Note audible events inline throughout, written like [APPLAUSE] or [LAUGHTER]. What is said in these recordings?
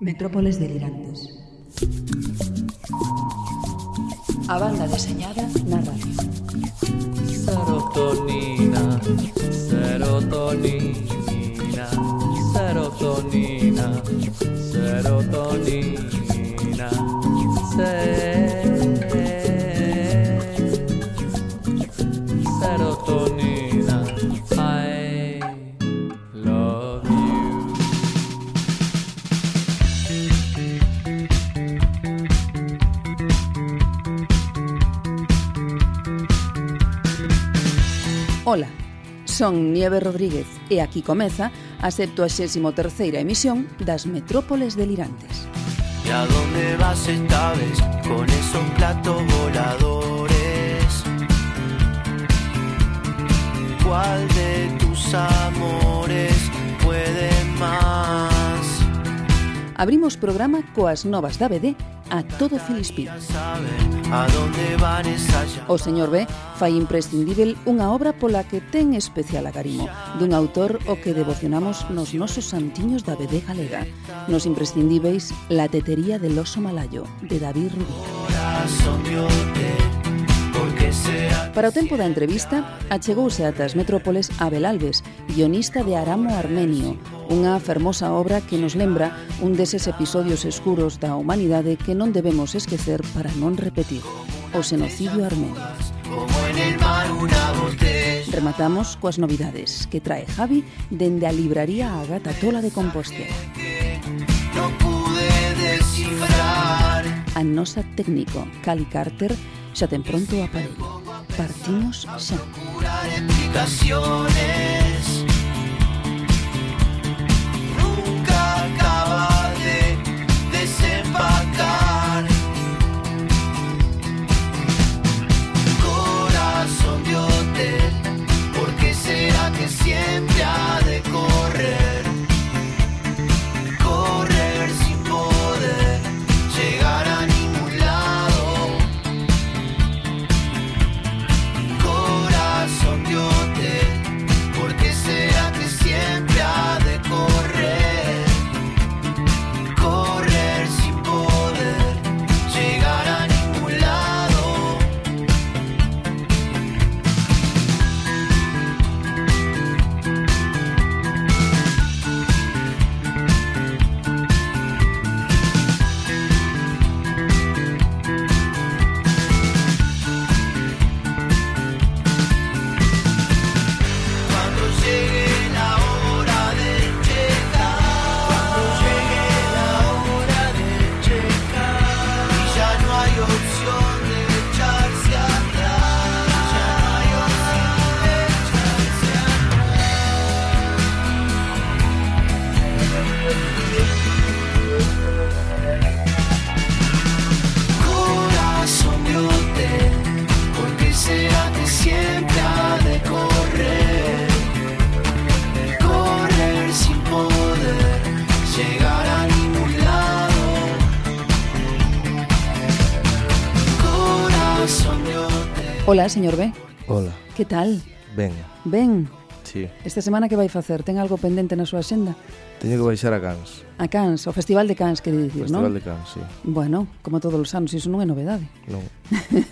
Metrópoles delirantes. A banda deseñada na radio. Serotonina, serotonina, serotonina, serotonina, serotonina. Son Nieve Rodríguez e aquí comeza a 73ª emisión das Metrópoles delirantes. ¿Y a dónde vas esta vez con esos platos voladores? ¿Cuál de tus amores puede más? Abrimos programa coas novas da BD a todo Filispín. O señor B fai imprescindível unha obra pola que ten especial agarimo, dun autor o que devocionamos nos nosos santiños da BD galega. Nos imprescindíveis La tetería del oso malayo, de David Rubí. Para o tempo da entrevista, achegouse atas metrópoles Abel Alves, guionista de Aramo Armenio, unha fermosa obra que nos lembra un deses episodios escuros da humanidade que non debemos esquecer para non repetir, o xenocidio armenio. Rematamos coas novidades que trae Javi dende a libraría Agata Tola de Compostela. A nosa técnico, Cali Carter, xa pronto o aparello. Partimos xa. Hola, señor B. Hola. Que tal? Ben. Ben. Sí. Esta semana que vai facer? Ten algo pendente na súa xenda? Teño que baixar a Cans. A Cans, o Festival de Cans, quere dicir, non? Festival no? de Cans, sí. Bueno, como todos os anos, iso non é novedade. Non.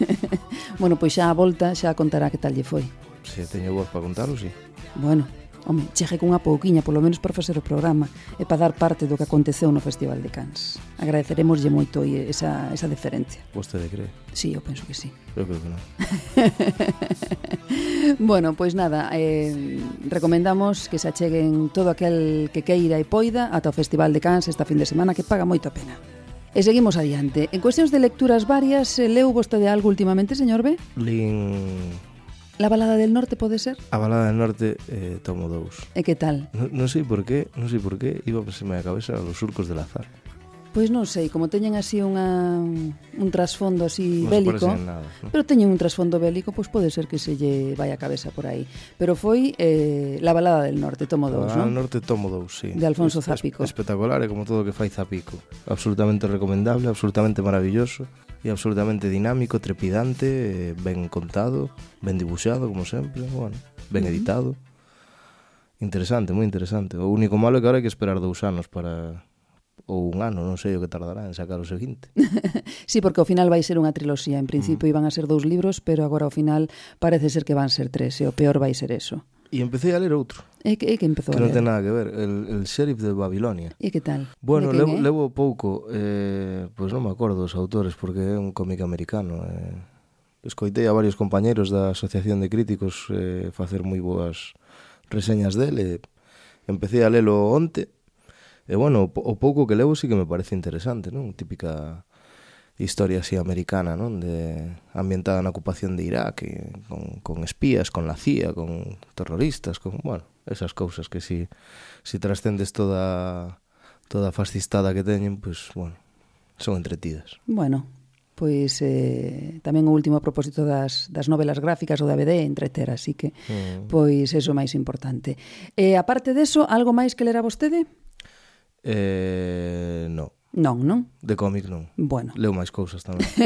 [LAUGHS] bueno, pois xa a volta xa contará que tal lle foi. Se sí, teño voz para contarlo, sí. Bueno, Home, chegue cunha pouquiña, polo menos para facer o programa e para dar parte do que aconteceu no Festival de Cans. Agradeceremoslle moito esa, esa deferencia. Vostede cree? Sí, eu penso que sí. Eu creo que non. [LAUGHS] bueno, pois nada, eh, recomendamos que se acheguen todo aquel que queira e poida ata o Festival de Cans esta fin de semana que paga moito a pena. E seguimos adiante. En cuestións de lecturas varias, eh, leu vostede algo últimamente, señor B? Lin La balada del norte pode ser? A balada del norte eh, tomo dous. Eh, e que tal? Non no sei por qué, non sei por qué, iba a pasarme a cabeza los surcos del azar. Pois non sei, como teñen así unha, un trasfondo así non bélico, nada, ¿no? pero teñen un trasfondo bélico, pois pode ser que se lle vai a cabeza por aí. Pero foi eh, La balada del norte, tomo dous, non? La balada del norte, tomo dous, sí. De Alfonso es, Zapico. Es, espectacular, é como todo o que fai Zapico. Absolutamente recomendable, absolutamente maravilloso e absolutamente dinámico, trepidante, ben contado, ben dibuixado, como sempre, bueno, ben editado. Uh -huh. Interesante, moi interesante. O único malo é que agora hai que esperar dous anos para ou un ano, non sei o que tardará en sacar o seguinte. [LAUGHS] sí, porque ao final vai ser unha triloxía. En principio mm. iban a ser dous libros, pero agora ao final parece ser que van ser tres, e o peor vai ser eso. E empecé a ler outro. E que, e que empezou que a ler? Que non ten nada que ver, el, el Sheriff de Babilonia. E que tal? Bueno, que levo, é? levo pouco, eh, pois pues non me acordo os autores, porque é un cómic americano. Eh. Escoitei a varios compañeros da Asociación de Críticos eh, facer moi boas reseñas dele. Eh. Empecé a lelo onte, e bueno, o pouco que levo sí que me parece interesante, non? Típica historia así americana, non? De, ambientada na ocupación de Irak, e, con, con espías, con la CIA, con terroristas, con, bueno, esas cousas que si, si trascendes toda toda a fascistada que teñen, pois, pues, bueno, son entretidas. Bueno, pois eh, tamén o último propósito das, das novelas gráficas ou da BD é entreter, así que mm. pois eso máis importante. Eh, aparte deso, algo máis que lera vostede? Eh, no. Non, non? De cómic non. Bueno. Leo máis cousas tamén. pero,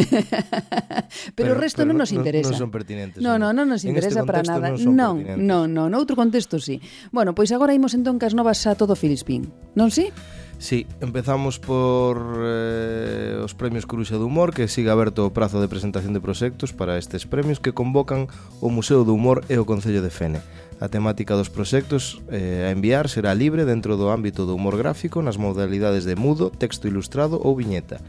[LAUGHS] pero o resto pero non nos interesa. Non, son pertinentes. Non, non, non nos interesa este para nada. Non, non, non, non, outro contexto sí. Bueno, pois agora imos entón cas novas a todo Filispín. Non si? Sí? Sí, empezamos por eh, os premios Coruxa do Humor que siga aberto o prazo de presentación de proxectos para estes premios que convocan o Museo do Humor e o Concello de Fene. A temática dos proxectos eh, a enviar será libre dentro do ámbito do humor gráfico nas modalidades de mudo, texto ilustrado ou viñeta.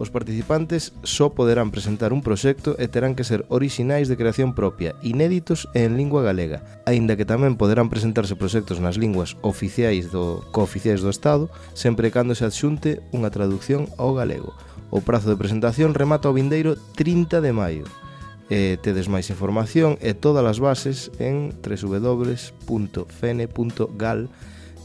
Os participantes só poderán presentar un proxecto e terán que ser orixinais de creación propia, inéditos e en lingua galega, aínda que tamén poderán presentarse proxectos nas linguas oficiais do cooficiais do Estado, sempre cando se adxunte unha traducción ao galego. O prazo de presentación remata o vindeiro 30 de maio. Eh, tedes máis información e todas as bases en www.fene.gal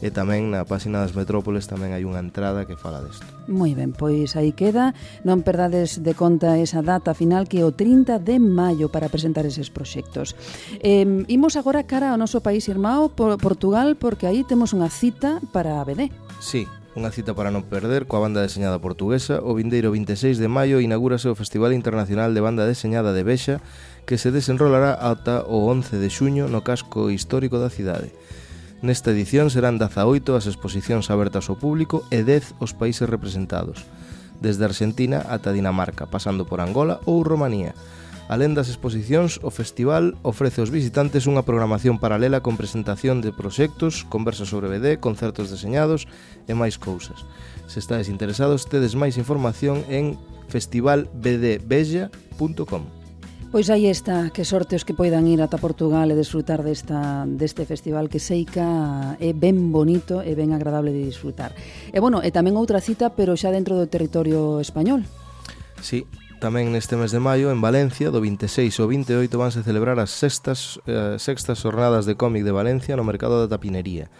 e tamén na páxina das metrópoles tamén hai unha entrada que fala desto. Moi ben, pois aí queda. Non perdades de conta esa data final que é o 30 de maio para presentar eses proxectos. Eh, imos agora cara ao noso país irmão, Portugal, porque aí temos unha cita para a BD. Sí, Unha cita para non perder coa banda deseñada portuguesa, o vindeiro 26 de maio inaugúrase o Festival Internacional de Banda Deseñada de Bexa, que se desenrolará ata o 11 de xuño no casco histórico da cidade. Nesta edición serán 18 as exposicións abertas ao público e 10 os países representados, desde Argentina ata Dinamarca, pasando por Angola ou Romanía. Alén das exposicións, o festival ofrece aos visitantes unha programación paralela con presentación de proxectos, conversas sobre BD, concertos deseñados e máis cousas. Se estades interesados, tedes máis información en festivalbdbella.com. Pois aí está, que sorte os que poidan ir ata Portugal e desfrutar desta, deste festival que seica é ben bonito e ben agradable de disfrutar. E bueno, e tamén outra cita, pero xa dentro do territorio español. Sí, Tamén neste mes de maio, en Valencia, do 26 ao 28, vanse celebrar as sextas, eh, sextas xornadas de cómic de Valencia no mercado da tapinería.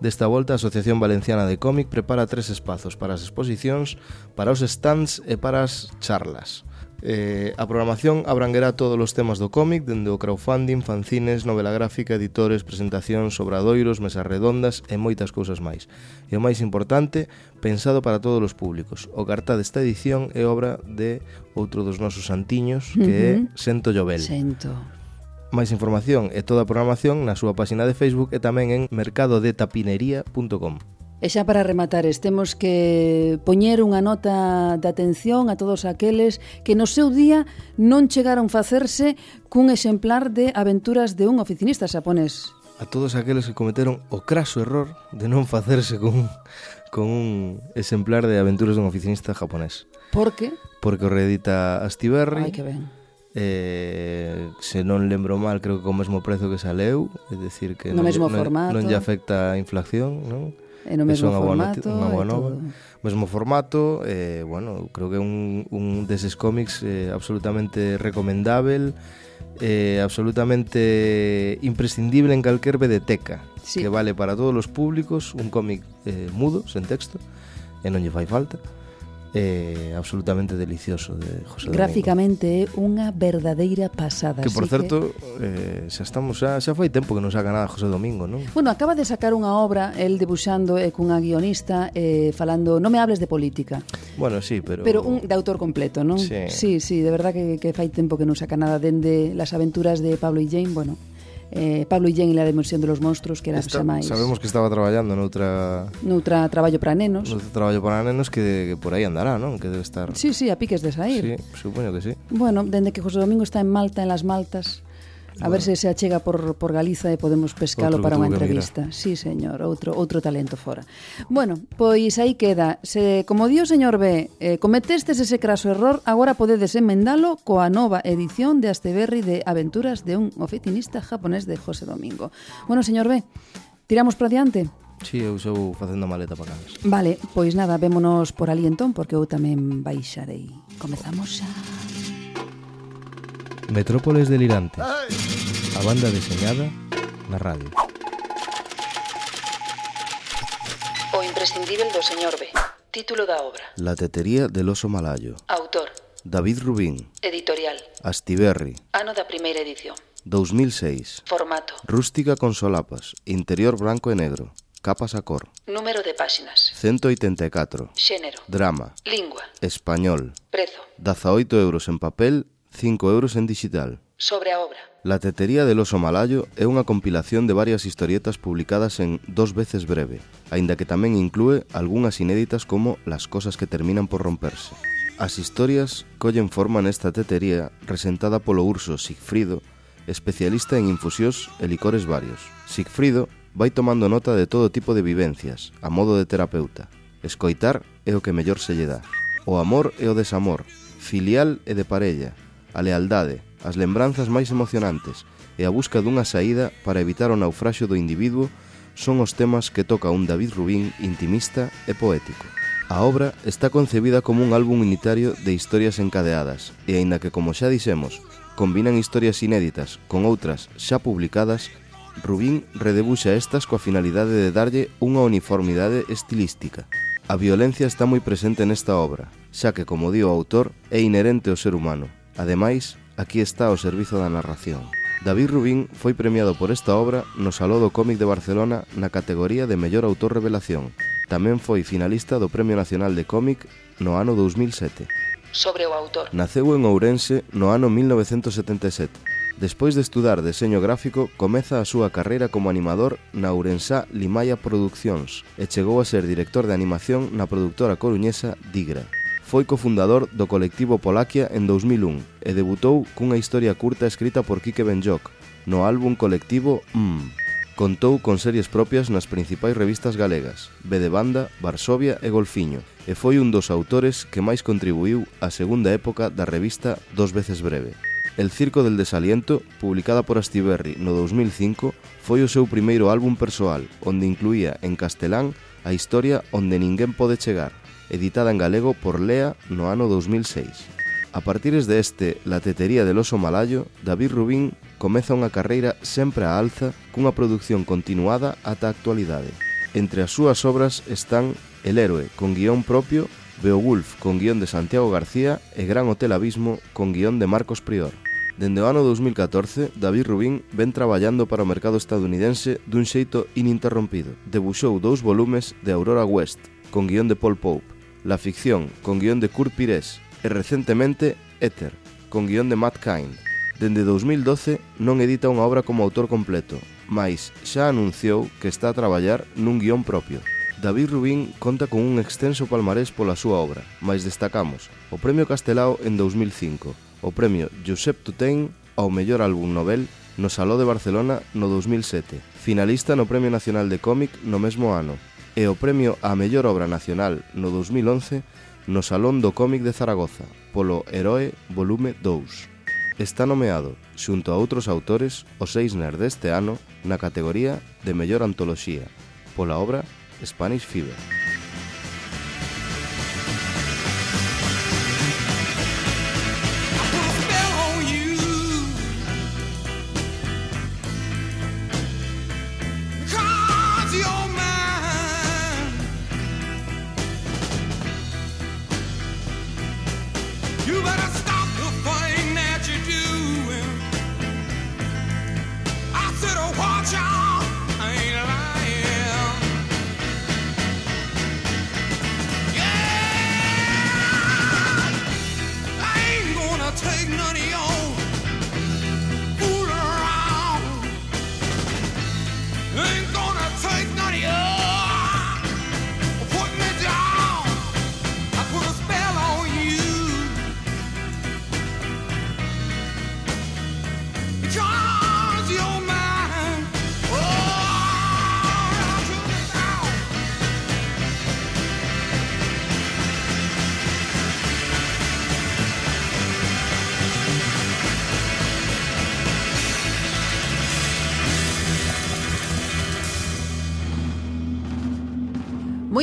Desta volta, a Asociación Valenciana de Cómic prepara tres espazos para as exposicións, para os stands e para as charlas. Eh, a programación abranguerá todos os temas do cómic, dende o crowdfunding, fanzines, novela gráfica, editores, presentacións, obradoiros, mesas redondas e moitas cousas máis. E o máis importante, pensado para todos os públicos. O cartá desta edición é obra de outro dos nosos santiños, que uh -huh. é Sento Llobel. Sento. Máis información e toda a programación na súa páxina de Facebook e tamén en mercadodetapinería.com. E xa para rematar, temos que poñer unha nota de atención a todos aqueles que no seu día non chegaron facerse cun exemplar de aventuras de un oficinista xaponés. A todos aqueles que cometeron o craso error de non facerse cun, con un exemplar de aventuras dun oficinista japonés. Por que? Porque o reedita Astiberri. Ai, que ben eh, se non lembro mal, creo que co mesmo prezo que saleu, é dicir que no non, mesmo non, formato. non lle afecta a inflación, non? E no mesmo unha formato, boa, unha boa nova. Mesmo formato, eh, bueno, creo que é un, un deses cómics eh, absolutamente recomendável, eh, absolutamente imprescindible en calquer bedeteca, sí. que vale para todos os públicos, un cómic eh, mudo, sen texto, e non lle fai falta eh, absolutamente delicioso de José Gráficamente é unha verdadeira pasada. Que, por certo, que... eh, xa estamos xa, xa foi tempo que non saca nada José Domingo, non? Bueno, acaba de sacar unha obra, el debuxando e eh, cunha guionista eh, falando, non me hables de política. Bueno, sí, pero... Pero un de autor completo, non? Sí, sí, sí de verdad que, que fai tempo que non saca nada dende las aventuras de Pablo y Jane, bueno, eh, Pablo Illén e la dimensión de los monstruos que era Esta, máis sabemos que estaba traballando noutra noutra traballo para nenos. Noutra traballo para nenos que, que por aí andará non? Que debe estar. Sí, sí, a piques de sair sí, supoño que sí. Bueno, dende que José Domingo está en Malta en las Maltas A bueno. ver se se achega por, por Galiza e podemos pescalo outro para unha entrevista. Sí, señor, outro outro talento fora. Bueno, pois aí queda. Se, como dio o señor B, eh, cometestes ese craso error, agora podedes emendalo coa nova edición de Asteberri de Aventuras de un oficinista japonés de José Domingo. Bueno, señor B, tiramos para diante. Sí, eu sou facendo maleta para casa. Vale, pois nada, vémonos por ali entón, porque eu tamén baixarei. Comezamos xa. Metrópoles Delirantes. A banda deseñada na radio. O imprescindível do señor B. Título da obra. La tetería del oso malayo. Autor. David Rubín. Editorial. Astiberri. Ano da primeira edición. 2006 Formato. Rústica con solapas. Interior branco e negro. Capas a cor. Número de páxinas. 184 Xénero. Drama. Lingua. Español. Prezo. 18 euros en papel 5 euros en digital. Sobre a obra. La tetería del oso malayo é unha compilación de varias historietas publicadas en Dos veces breve, aínda que tamén inclúe algunhas inéditas como Las cosas que terminan por romperse. As historias collen forma nesta tetería resentada polo urso Sigfrido, especialista en infusións e licores varios. Sigfrido vai tomando nota de todo tipo de vivencias, a modo de terapeuta. Escoitar é o que mellor se lle dá. O amor e o desamor, filial e de parella, a lealdade, as lembranzas máis emocionantes e a busca dunha saída para evitar o naufraxio do individuo son os temas que toca un David Rubín intimista e poético. A obra está concebida como un álbum unitario de historias encadeadas e, aínda que, como xa dixemos, combinan historias inéditas con outras xa publicadas, Rubín redebuxa estas coa finalidade de darlle unha uniformidade estilística. A violencia está moi presente nesta obra, xa que, como di o autor, é inherente ao ser humano, Ademais, aquí está o servizo da narración. David Rubín foi premiado por esta obra no Saló do Cómic de Barcelona na categoría de Mellor Autor Revelación. Tamén foi finalista do Premio Nacional de Cómic no ano 2007. Sobre o autor. Naceu en Ourense no ano 1977. Despois de estudar deseño gráfico, comeza a súa carreira como animador na Ourensá Limaia Produccións e chegou a ser director de animación na productora coruñesa Digra. Foi cofundador do colectivo Polaquia en 2001 e debutou cunha historia curta escrita por Quique Benjoc no álbum colectivo Mmm. Contou con series propias nas principais revistas galegas, B de Banda, Varsovia e Golfiño, e foi un dos autores que máis contribuiu á segunda época da revista Dos veces breve. El Circo del Desaliento, publicada por Astiberri no 2005, foi o seu primeiro álbum persoal, onde incluía en castelán a historia onde ninguén pode chegar, editada en galego por Lea no ano 2006. A partires deste La tetería del oso malayo, David Rubín comeza unha carreira sempre á alza cunha produción continuada ata a actualidade. Entre as súas obras están El héroe con guión propio, Beowulf con guión de Santiago García e Gran Hotel Abismo con guión de Marcos Prior. Dende o ano 2014, David Rubín ven traballando para o mercado estadounidense dun xeito ininterrompido. Debuxou dous volumes de Aurora West, con guión de Paul Pope, la ficción, con guión de Kurt Pires, e recentemente Éter, con guión de Matt Kind. Dende 2012 non edita unha obra como autor completo, mais xa anunciou que está a traballar nun guión propio. David Rubín conta con un extenso palmarés pola súa obra, mais destacamos o Premio Castelao en 2005, o Premio Josep Tutein ao mellor álbum Nobel no Saló de Barcelona no 2007, finalista no Premio Nacional de Cómic no mesmo ano, e o premio á mellor obra nacional no 2011 no Salón do Cómic de Zaragoza polo Heroe Volume 2. Está nomeado, xunto a outros autores, o Eisner deste ano na categoría de mellor antoloxía pola obra Spanish Fever.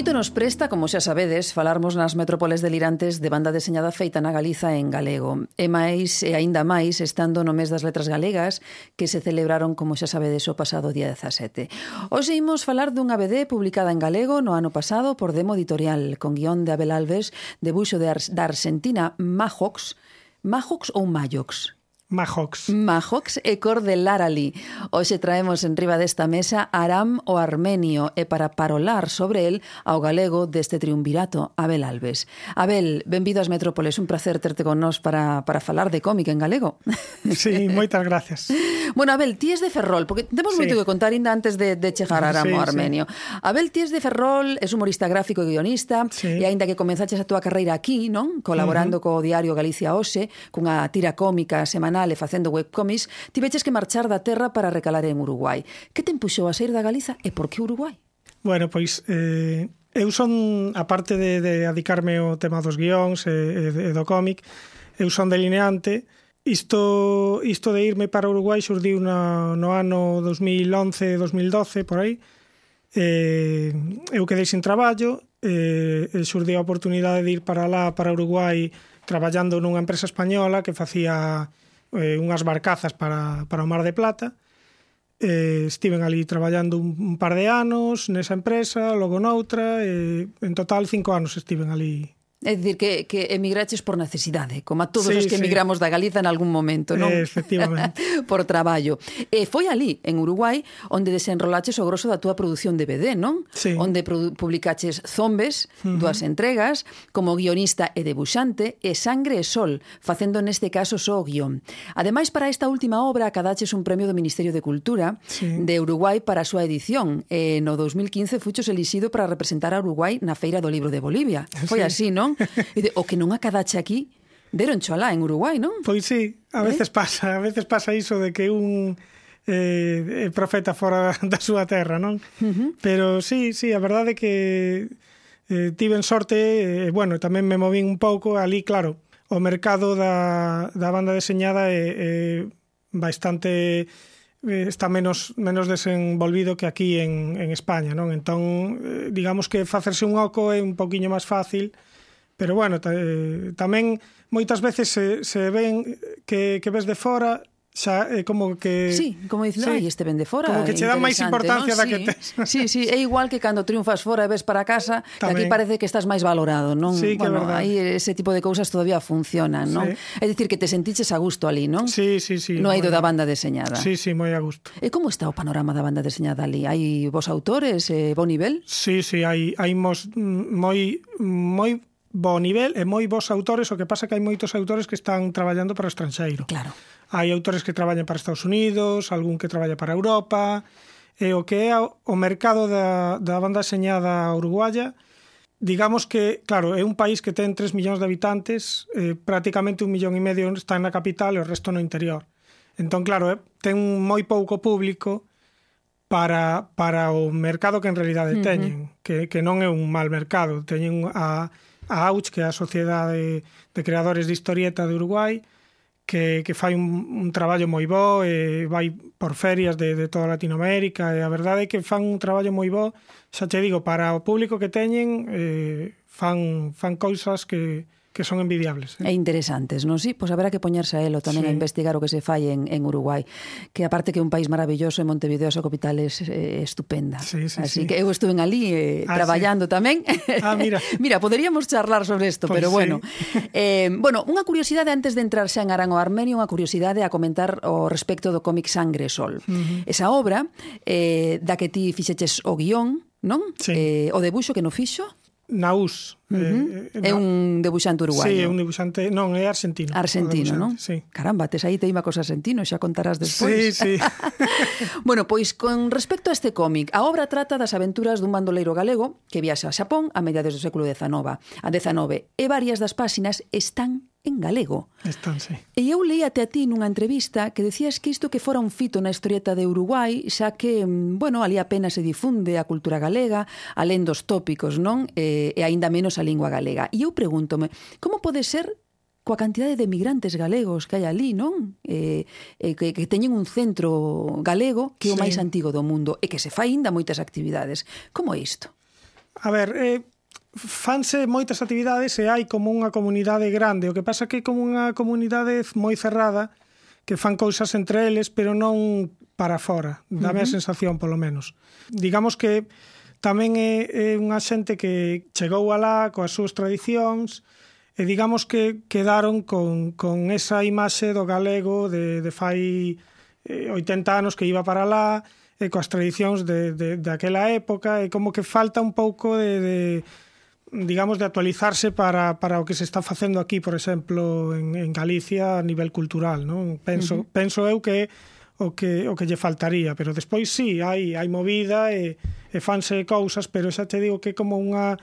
Moito nos presta, como xa sabedes, falarmos nas metrópoles delirantes de banda deseñada feita na Galiza en galego. E máis, e aínda máis, estando no mes das letras galegas que se celebraron, como xa sabedes, o pasado día 17. Hoxe imos falar dunha BD publicada en galego no ano pasado por Demo Editorial, con guión de Abel Alves, debuxo de Ar da Argentina Majox, Majox ou Majox, Majox. Majox e cor de Larali. Hoxe traemos en riba desta mesa Aram o Armenio e para parolar sobre el ao galego deste triunvirato, Abel Alves. Abel, benvido ás Metrópoles, un placer terte con nós para, para falar de cómic en galego. [LAUGHS] Sí, moitas gracias. bueno, Abel, ti es de Ferrol, porque temos sí. moito que contar ainda antes de, de chegar a Aram sí, o Armenio. Sí. Abel, ti es de Ferrol, es humorista gráfico e guionista, sí. e aínda que comenzaches a túa carreira aquí, non? Colaborando uh -huh. co diario Galicia Hoxe, cunha tira cómica semanal Portugal e facendo webcomics, tiveches que marchar da terra para recalar en Uruguai. Que te empuxou a sair da Galiza e por que Uruguai? Bueno, pois eh, eu son, aparte de, de adicarme ao tema dos guións e, e do cómic, eu son delineante, Isto, isto de irme para Uruguai xurdiu no, no ano 2011-2012, por aí. Eh, eu quedei sin traballo, eh, xurdiu a oportunidade de ir para lá, para Uruguai, traballando nunha empresa española que facía eh, unhas barcazas para, para o Mar de Plata. Eh, estiven ali traballando un, un par de anos nesa empresa, logo noutra, eh, en total cinco anos estiven ali É dicir, que, que emigraches por necesidade, como a todos sí, os que sí. emigramos da Galiza en algún momento, non? Eh, efectivamente. [LAUGHS] por traballo. E foi ali, en Uruguai, onde desenrolaches o grosso da túa produción de BD, non? Sí. Onde publicaches Zombes, uh -huh. dúas entregas, como guionista e debuxante, e Sangre e Sol, facendo neste caso só o guión. Ademais, para esta última obra, acadaches un premio do Ministerio de Cultura sí. de Uruguai para a súa edición. E no 2015 fuchos elixido para representar a Uruguai na Feira do Libro de Bolivia. Foi sí. así, non? [LAUGHS] E de, o que non acadache aquí, deron cholá en Uruguai, non? Pois sí, a eh? veces eh? pasa, a veces pasa iso de que un eh, profeta fora [LAUGHS] da súa terra, non? Uh -huh. Pero sí, sí, a verdade é que eh, tiven sorte, eh, bueno, tamén me movín un pouco ali, claro, o mercado da, da banda deseñada é, é bastante eh, está menos menos desenvolvido que aquí en, en España, non? Entón, eh, digamos que facerse un oco é un poquiño máis fácil Pero bueno, eh, tamén moitas veces se, se ven que, que ves de fora xa é como que Sí, como dicen, sí. ai, este vende fora. Como que che dan máis importancia ¿no? da sí, que tes. [LAUGHS] Sí, sí, é igual que cando triunfas fora e ves para casa, que aquí parece que estás máis valorado, non? Sí, que bueno, aí ese tipo de cousas todavía funcionan, non? Sí. É dicir que te sentiches a gusto ali, non? Sí, sí, sí. Non hai do da banda deseñada. Sí, sí, moi a gusto. E como está o panorama da banda deseñada ali? Hai vos autores, eh, bo nivel? Sí, sí, hai hai mos, mm, moi moi bo nivel e moi bons autores, o que pasa que hai moitos autores que están traballando para o estranxeiro. Claro. Hai autores que traballan para Estados Unidos, algún que traballa para Europa, e o que é o mercado da, da banda xeñada uruguaya, digamos que, claro, é un país que ten 3 millóns de habitantes, eh, prácticamente un millón e medio está na capital e o resto no interior. Entón, claro, eh, ten moi pouco público, para, para o mercado que en realidade teñen, uh -huh. que, que non é un mal mercado, teñen a a AUCH, que é a Sociedade de Creadores de Historieta de Uruguai, que, que fai un, un traballo moi bo, e vai por ferias de, de toda Latinoamérica, e a verdade é que fan un traballo moi bo, xa che digo, para o público que teñen, eh, fan, fan cousas que, que son envidiables. Eh? E interesantes, non? Sí, pois haberá que poñerse a elo tamén sí. a investigar o que se fai en, en Uruguai, que aparte que é un país maravilloso e Montevideo a súa capital é eh, estupenda. Sí, sí, Así sí. que eu estuve en ali eh, ah, traballando sí. tamén. Ah, mira. [LAUGHS] mira, poderíamos charlar sobre isto, pues pois pero bueno. [LAUGHS] Eh, bueno, unha curiosidade antes de entrar xa en Arango o Armenio, unha curiosidade a comentar o respecto do cómic Sangre Sol. Uh -huh. Esa obra eh, da que ti fixeches o guión, non? Sí. Eh, o debuxo que no fixo Naús. Uh eh, -huh. eh, é na... un debuxante uruguayo. Sí, é un debuxante, non, é argentino. Argentino, non? Sí. Caramba, tes aí teima cos argentinos, xa contarás despois. Sí, sí. [LAUGHS] bueno, pois con respecto a este cómic, a obra trata das aventuras dun bandoleiro galego que viaxa a Xapón a mediados do século XIX. A XIX, e varias das páxinas están en galego. Están, sí. E eu leíate a ti nunha entrevista que decías que isto que fora un fito na historieta de Uruguai, xa que, bueno, ali apenas se difunde a cultura galega, alén dos tópicos, non? E, e aínda menos a lingua galega. E eu pregúntome, como pode ser coa cantidade de migrantes galegos que hai ali, non? Eh, eh, que, que teñen un centro galego que é o sí. máis antigo do mundo e que se fai ainda moitas actividades. Como é isto? A ver, eh, fanse moitas actividades e hai como unha comunidade grande, o que pasa que é como unha comunidade moi cerrada que fan cousas entre eles, pero non para fora, dame uh -huh. a sensación polo menos. Digamos que tamén é, é unha xente que chegou alá coas súas tradicións, e digamos que quedaron con, con esa imaxe do galego de, de fai eh, 80 anos que iba para lá e coas tradicións de, de, daquela época e como que falta un pouco de, de digamos, de actualizarse para, para o que se está facendo aquí, por exemplo, en, en Galicia a nivel cultural, non? Penso, uh -huh. penso eu que o que o que lle faltaría, pero despois sí, hai hai movida e, e fanse cousas, pero xa te digo que como unha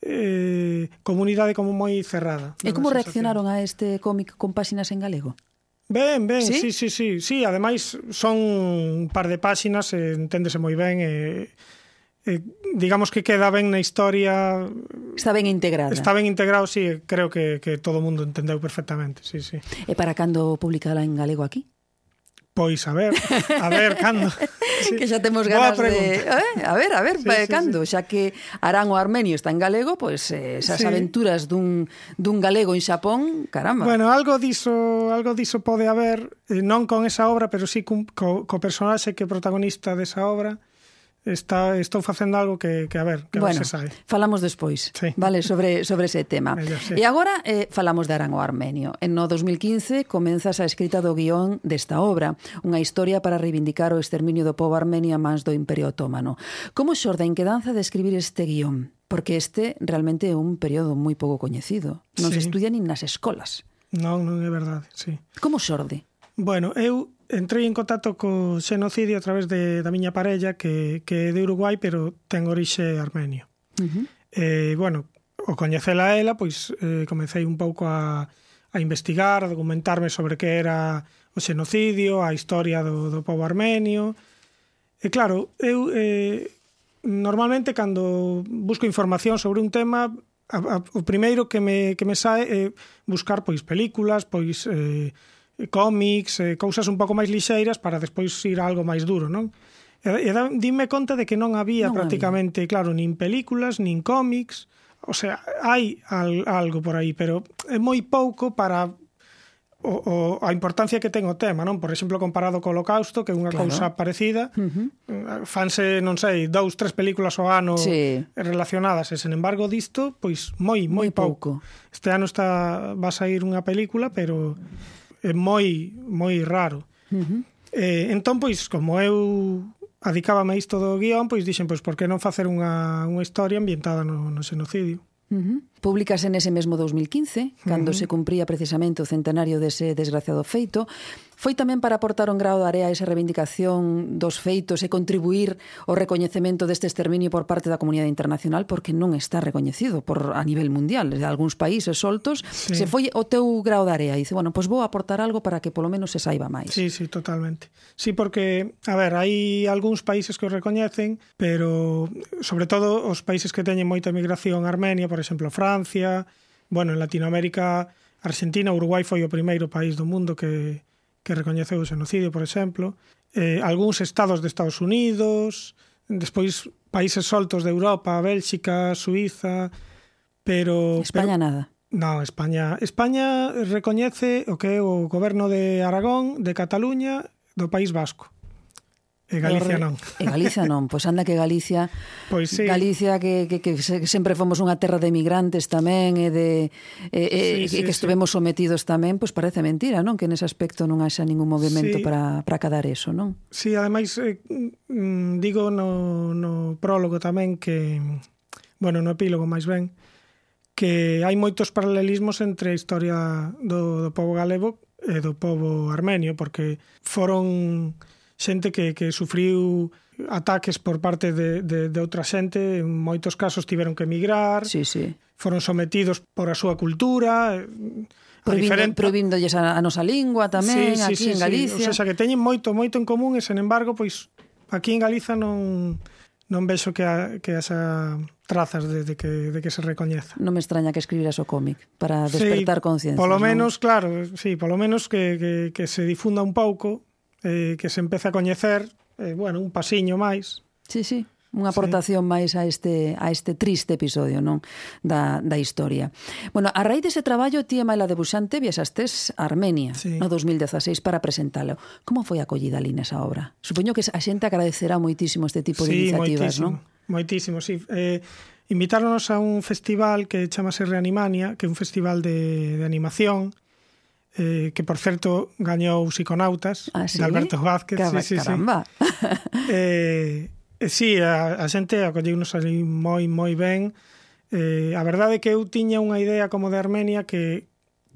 eh, comunidade como moi cerrada. E como reaccionaron a este cómic con páxinas en galego? Ben, ben, sí, sí, sí, sí, sí ademais son un par de páxinas, e enténdese moi ben, eh, eh, digamos que queda ben na historia Está ben integrada. Está ben integrado, sí, creo que, que todo o mundo entendeu perfectamente, sí, sí. E para cando publicala en galego aquí? Pois a ver, a ver [LAUGHS] cando. Sí. Que xa temos ganas de, eh, a ver, a ver, sí, sí, cando, sí. xa que Arán o Armenio está en galego, pois eh, esas sí. aventuras dun dun galego en Xapón, caramba. Bueno, algo diso, algo diso pode haber, eh, non con esa obra, pero sí co, co, co personaxe que é protagonista desa obra está, estou facendo algo que, que a ver, que bueno, non se sabe. Falamos despois, sí. vale, sobre, sobre ese tema. Mello, sí. E agora eh, falamos de Arango Armenio. En no 2015 comenzas a escrita do guión desta obra, unha historia para reivindicar o exterminio do povo armenio a mans do Imperio Otomano. Como xorde a inquedanza de escribir este guión? Porque este realmente é un período moi pouco coñecido. Non sí. se estudia nin nas escolas. Non, non é verdade, sí. Como xorde? Bueno, eu entrei en contacto co xenocidio a través de, da miña parella que, que é de Uruguai pero ten orixe armenio uh -huh. eh, bueno, o coñecela a ela pois eh, comecei un pouco a, a investigar, a documentarme sobre que era o xenocidio a historia do, do povo armenio e claro, eu eh, normalmente cando busco información sobre un tema a, a, o primeiro que me, que me sae é buscar pois películas, pois eh, cómics, eh, cousas un pouco máis lixeiras para despois ir a algo máis duro, non? E, e da, dime conta de que non había non prácticamente, había. claro, nin películas, nin cómics, o sea, hai al, algo por aí, pero é moi pouco para o, o, a importancia que ten o tema, non? Por exemplo, comparado co Holocausto, que é unha claro. cousa parecida, uh eh, -huh. fanse, non sei, dous, tres películas ao ano sí. relacionadas, e sen embargo disto, pois moi, moi, moi pouco. pouco. Este ano está va a sair unha película, pero é moi moi raro. Uh -huh. Eh, entón pois como eu adicábame a isto do guión, pois dixen pois por que non facer unha unha historia ambientada no, no xenocidio. Uh -huh. Públicase nese mesmo 2015, cando uh -huh. se cumpría precisamente o centenario dese desgraciado feito, Foi tamén para aportar un grau de area a esa reivindicación dos feitos e contribuir ao recoñecemento deste exterminio por parte da comunidade internacional porque non está recoñecido por a nivel mundial, de algúns países soltos. Sí. Se foi o teu grau de area e dice, bueno, pois vou aportar algo para que polo menos se saiba máis. Sí, sí, totalmente. Sí, porque, a ver, hai algúns países que o recoñecen, pero sobre todo os países que teñen moita migración Armenia, por exemplo, Francia, bueno, en Latinoamérica, Argentina, Uruguai foi o primeiro país do mundo que que recoñeceu o xenocidio, por exemplo, eh, algúns estados de Estados Unidos, despois países soltos de Europa, Bélxica, Suiza, pero... España pero, nada. Non, España, España recoñece o que é o goberno de Aragón, de Cataluña, do País Vasco. E Galicia non. E Galicia non, pois anda que Galicia pois sí. Galicia que, que, que sempre fomos unha terra de emigrantes tamén e de e, sí, e, sí, que estuvemos sometidos tamén, pois parece mentira, non? Que nese aspecto non haxa ningún movimento sí. para, para cadar eso, non? Sí, ademais eh, mm, digo no, no prólogo tamén que bueno, no epílogo máis ben que hai moitos paralelismos entre a historia do, do povo galego e do povo armenio porque foron xente que, que sufriu ataques por parte de, de, de outra xente, en moitos casos tiveron que emigrar, sí, sí. foron sometidos por a súa cultura, eh, Provindo, províndolles a, a nosa lingua tamén, sí, sí, aquí sí, en Galicia. Sí. O sea, que teñen moito, moito en común e, sen embargo, pois aquí en Galiza non non vexo que, a, que esa trazas de, de, que, de que se recoñeza. Non me extraña que escribiras o cómic para despertar sí, conciencia. Polo menos, non? claro, sí, polo menos que, que, que se difunda un pouco eh, que se empece a coñecer, eh, bueno, un pasiño máis. Sí, sí unha aportación sí. máis a este a este triste episodio, non, da da historia. Bueno, a raíz dese traballo ti e Maila de Buxante viaxastes a Armenia sí. no 2016 para presentalo. Como foi acollida ali nesa obra? Supoño que a xente agradecerá moitísimo este tipo de sí, iniciativas, moitísimo, non? Moitísimo, sí. Eh, invitáronos a un festival que chamase Reanimania, que é un festival de, de animación eh, que por certo gañou Psiconautas, ah, sí? de Alberto Vázquez. Caba, sí, sí, caramba. Sí. [LAUGHS] eh, eh, sí, a, a xente acolleu nos ali moi, moi ben. Eh, a verdade é que eu tiña unha idea como de Armenia que,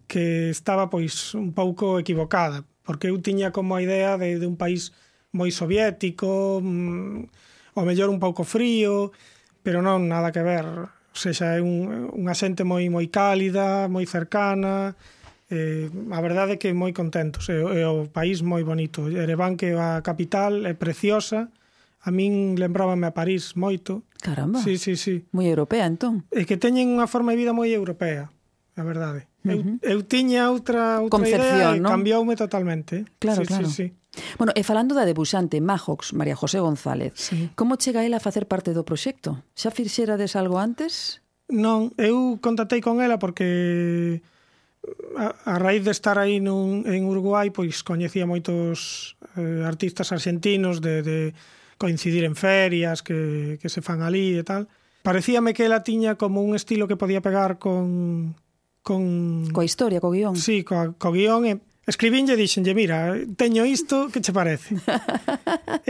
que estaba pois un pouco equivocada, porque eu tiña como a idea de, de un país moi soviético, mm, o mellor un pouco frío, pero non nada que ver. Ou seja, é un, unha xente moi moi cálida, moi cercana, Eh, a verdade é que moi contentos, é, é o país moi bonito. Ereván que é a capital é preciosa. A min lembrábame a París moito. Caramba. Sí, sí, sí. Moi europea entón. É que teñen unha forma de vida moi europea, a verdade. Uh -huh. Eu, eu tiña outra outra Concepción, idea e ¿no? cambioume totalmente. Claro, sí, claro. Sí, sí. Bueno, e falando da debuxante Majox, María José González, sí. como chega ela a facer parte do proxecto? Xa fixerades algo antes? Non, eu contatei con ela porque a, a raíz de estar aí nun, en Uruguai, pois coñecía moitos eh, artistas argentinos de, de coincidir en ferias que, que se fan ali e tal. Parecíame que ela tiña como un estilo que podía pegar con... con... Coa historia, co guión. Sí, co, co guión e Escribínlle e dixenlle, mira, teño isto, que che parece?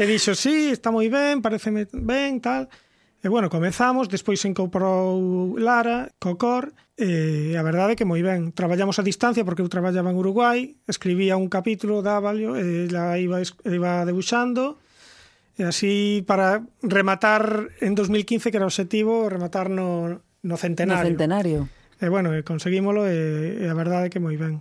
e dixo, sí, está moi ben, pareceme ben, tal. E bueno, comezamos, despois se incorporou Lara, Cocor, E a verdade é que moi ben. Traballamos a distancia porque eu traballaba en Uruguai, escribía un capítulo, dábalio, e la iba, iba debuxando. E así para rematar en 2015, que era o objetivo, rematar no, no centenario. No centenario. E bueno, conseguímolo e, e a verdade é que moi ben.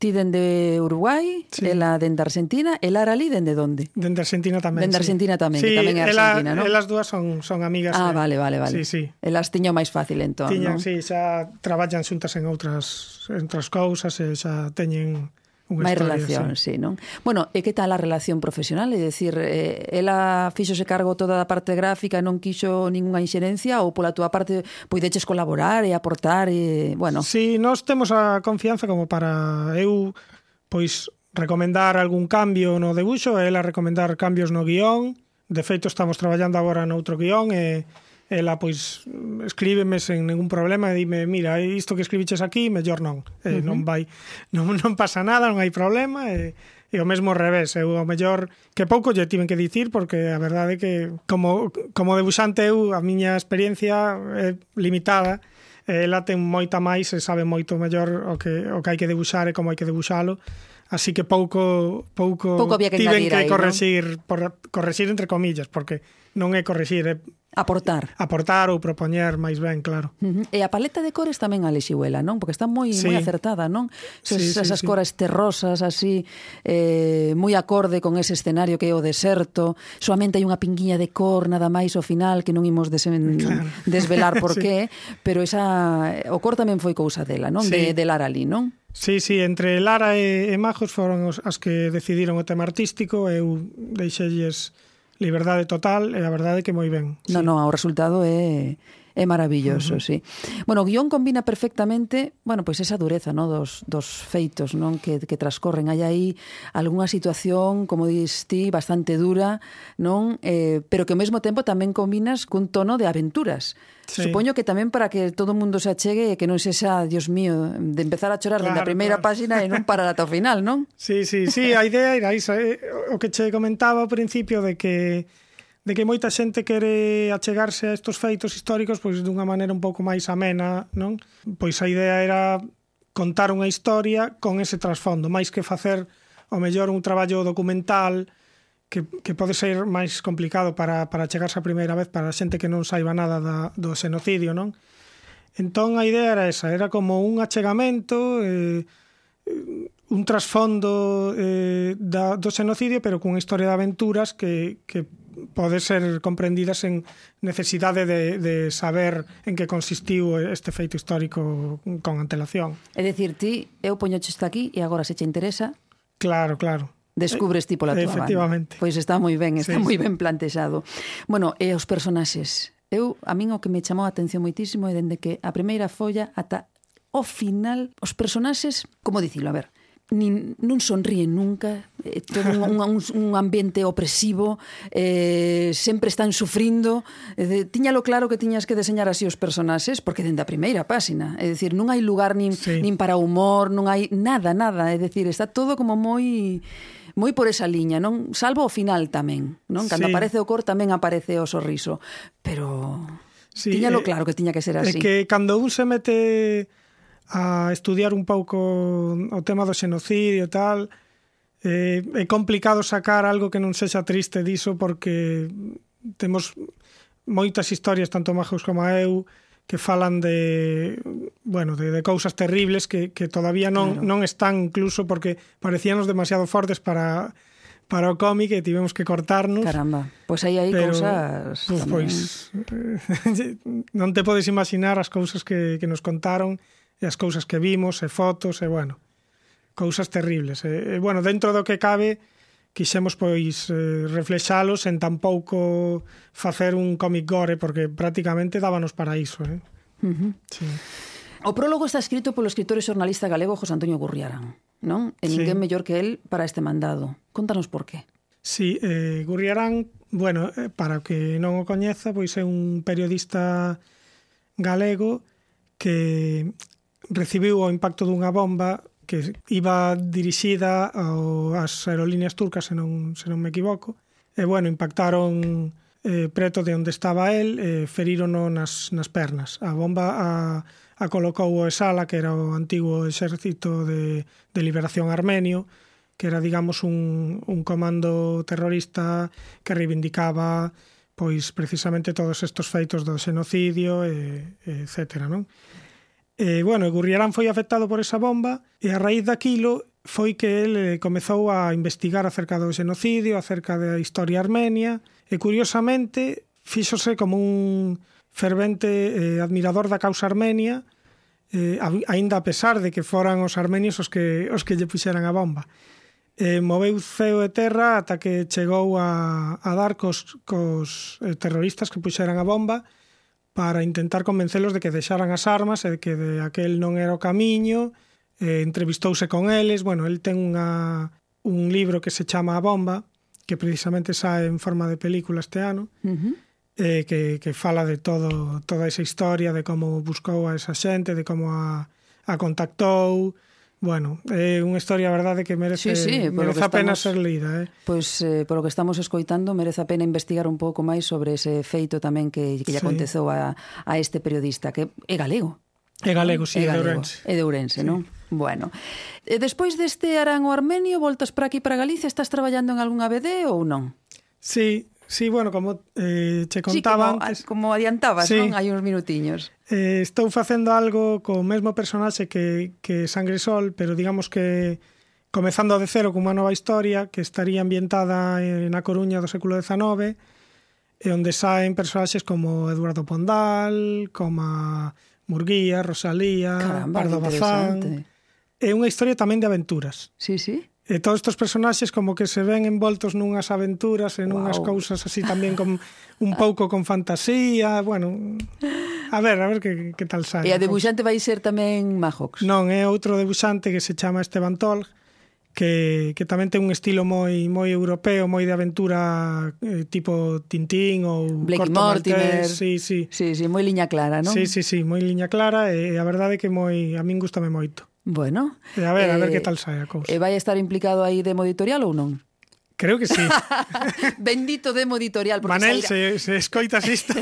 Ti dende Uruguai, sí. ela dende Argentina, ela era ali dende onde? Dende Argentina tamén. Dende sí. Argentina tamén, sí, que tamén é Argentina, non? Elas dúas son, son amigas. Ah, eh? vale, vale, vale. Sí, sí. Elas tiño máis fácil entón, tiñan. Sí, xa traballan xuntas en outras, en outras cousas, e xa teñen Unha máis historia, relación, sí. sí, non? Bueno, e que tal a relación profesional? É dicir, eh, ela fixose cargo toda da parte gráfica e non quixo ningunha inxerencia ou pola túa parte poideches colaborar e aportar e, bueno. Si, sí, nós temos a confianza como para eu pois recomendar algún cambio no debuxo, ela recomendar cambios no guión. De feito, estamos traballando agora noutro guión e eh, ela pois escríbeme sen ningún problema e dime, mira, isto que escribiches aquí, mellor non. Eh, uh -huh. non vai non non pasa nada, non hai problema e e o mesmo revés, eu ao mellor que pouco lle tiven que dicir porque a verdade é que como como debuxante eu a miña experiencia é limitada ela ten moita máis e sabe moito mellor o que o que hai que debuxar e como hai que debuxalo así que pouco pouco, pouco que tiven que aí, corregir ¿no? por corregir entre comillas porque non é corregir é Aportar. Aportar ou propoñer, máis ben, claro. Uh -huh. E a paleta de cores tamén a lexiuela, non? Porque está moi sí. moi acertada, non? Ses, sí, sí, esas sí. cores terrosas, así, eh, moi acorde con ese escenario que é o deserto. Soamente hai unha pinguiña de cor, nada máis, ao final, que non imos desen, claro. desvelar por [LAUGHS] sí. qué, pero esa, o cor tamén foi cousa dela, non? Sí. De, de Lara Lee, non? Sí, sí, entre Lara e, e Majos foron os, as que decidiron o tema artístico, eu deixeilles liberdade total e a verdade é que moi ben. No, no, o resultado é É maravilloso, uh -huh. sí. Bueno, o guión combina perfectamente, bueno, pois esa dureza, no, dos dos feitos, non, que que transcorren hai aí algunha situación, como dis ti, bastante dura, non, eh, pero que ao mesmo tempo tamén combinas cun tono de aventuras. Sí. Supoño que tamén para que todo o mundo se achegue e que non sexa, Dios mío, de empezar a chorar claro, dende a primeira claro. páxina e non parar ata o final, non? Sí, sí, sí, a idea era iso, eh? o que che comentaba ao principio de que de que moita xente quere achegarse a estos feitos históricos pois dunha maneira un pouco máis amena, non? Pois a idea era contar unha historia con ese trasfondo, máis que facer o mellor un traballo documental que, que pode ser máis complicado para, para chegarse a primeira vez para a xente que non saiba nada da, do xenocidio, non? Entón a idea era esa, era como un achegamento, eh, un trasfondo eh, da, do xenocidio, pero cunha historia de aventuras que, que pode ser comprendidas en necesidade de, de saber en que consistiu este feito histórico con antelación. É dicir, ti, eu poñoche isto aquí e agora se che interesa... Claro, claro descubres ti pola tua Efectivamente. banda. Pois está moi ben, está sí, moi ben plantexado. Bueno, e os personaxes. Eu, a min o que me chamou a atención moitísimo é dende que a primeira folla ata o final, os personaxes, como dicilo, a ver, nin, non sonríen nunca, eh, todo un, un, un ambiente opresivo, eh, sempre están sufrindo. Eh, de, tiñalo claro que tiñas que deseñar así os personaxes, porque dende a primeira páxina. É dicir, non hai lugar nin, sí. nin para humor, non hai nada, nada. É dicir, está todo como moi moi por esa liña, non? Salvo o final tamén, non? Cando sí. aparece o cor tamén aparece o sorriso, pero sí, tiñalo eh, claro que tiña que ser así. É que cando un se mete a estudiar un pouco o tema do xenocidio e tal, eh, é complicado sacar algo que non sexa triste diso porque temos moitas historias, tanto Majos como eu, que falan de bueno, de, de cousas terribles que, que todavía non, claro. non están incluso porque parecíanos demasiado fortes para para o cómic e tivemos que cortarnos. Caramba, pois pues aí hai cousas pues, pois, [LAUGHS] non te podes imaginar as cousas que, que nos contaron e as cousas que vimos, e fotos, e bueno, cousas terribles. E, e bueno, dentro do que cabe, quixemos pois eh, reflexalos en tampouco facer un comic gore, porque prácticamente dábanos para iso. Eh? Uh -huh. sí. O prólogo está escrito polo escritor e xornalista galego José Antonio Gurriarán, non? E ninguén sí. mellor que el para este mandado. Contanos por qué. Sí, eh, Gurriarán, bueno, para que non o coñeza, pois é un periodista galego que recibiu o impacto dunha bomba que iba dirixida ao, ás aerolíneas turcas, se non, se non me equivoco. E, bueno, impactaron eh, preto de onde estaba el, eh, ferírono nas, nas pernas. A bomba a, a colocou o Esala, que era o antigo exército de, de liberación armenio, que era, digamos, un, un comando terrorista que reivindicaba pois precisamente todos estos feitos do xenocidio, e, e etcétera, non? E, bueno, Gurriarán foi afectado por esa bomba e a raíz daquilo foi que el eh, comezou a investigar acerca do xenocidio, acerca da historia armenia, e curiosamente fíxose como un fervente eh, admirador da causa armenia, eh, aínda a pesar de que foran os armenios os que, os que lle puxeran a bomba. Eh, moveu ceo e terra ata que chegou a, a dar cos, cos eh, terroristas que puxeran a bomba, para intentar convencelos de que deixaran as armas e de que de aquel non era o camiño, eh, entrevistouse con eles, bueno, el ten unha, un libro que se chama A Bomba, que precisamente sae en forma de película este ano, uh -huh. eh, que, que fala de todo toda esa historia, de como buscou a esa xente, de como a, a contactou, Bueno, é eh, unha historia, a verdade, que merece, sí, sí, merece a pena estamos, ser lida. Eh? Pois, eh, polo que estamos escoitando, merece a pena investigar un pouco máis sobre ese feito tamén que, que lle sí. aconteceu a, a este periodista, que é galego. É galego, sí, é, galego, de Ourense. É de Ourense, sí. non? Bueno. E despois deste Arán o Armenio, voltas para aquí para Galicia, estás traballando en algunha BD ou non? Sí, Sí, bueno, como eh, che contaba sí, como, antes... como adiantabas, sí. non? Hai uns minutiños. Eh, estou facendo algo co mesmo personaxe que, que Sangre Sol, pero digamos que comezando de cero con unha nova historia que estaría ambientada na Coruña do século XIX e onde saen personaxes como Eduardo Pondal, como Murguía, Rosalía, Caramba, Pardo Bazán. É unha historia tamén de aventuras. Sí, sí. E todos estes personaxes como que se ven envoltos nunhas aventuras e nunhas wow. cousas así tamén con [LAUGHS] un pouco con fantasía, bueno, a ver, a ver que, que tal sai. E a debuxante vai ser tamén Majox? Non, é outro debuxante que se chama Esteban Tolg, que, que tamén ten un estilo moi moi europeo, moi de aventura eh, tipo Tintín ou Blake Corto Mortimer. Maltés, sí, sí. Sí, sí, moi liña clara, non? Sí, sí, sí, moi liña clara e a verdade é que moi a min gustame moito. Bueno. A ver, eh, a ver que eh, tal sai eh, a cousa. E vai estar implicado aí Demo Editorial ou non? Creo que sí. [LAUGHS] Bendito Demo Editorial. Manel, sairá... se, se escoitas [LAUGHS] isto.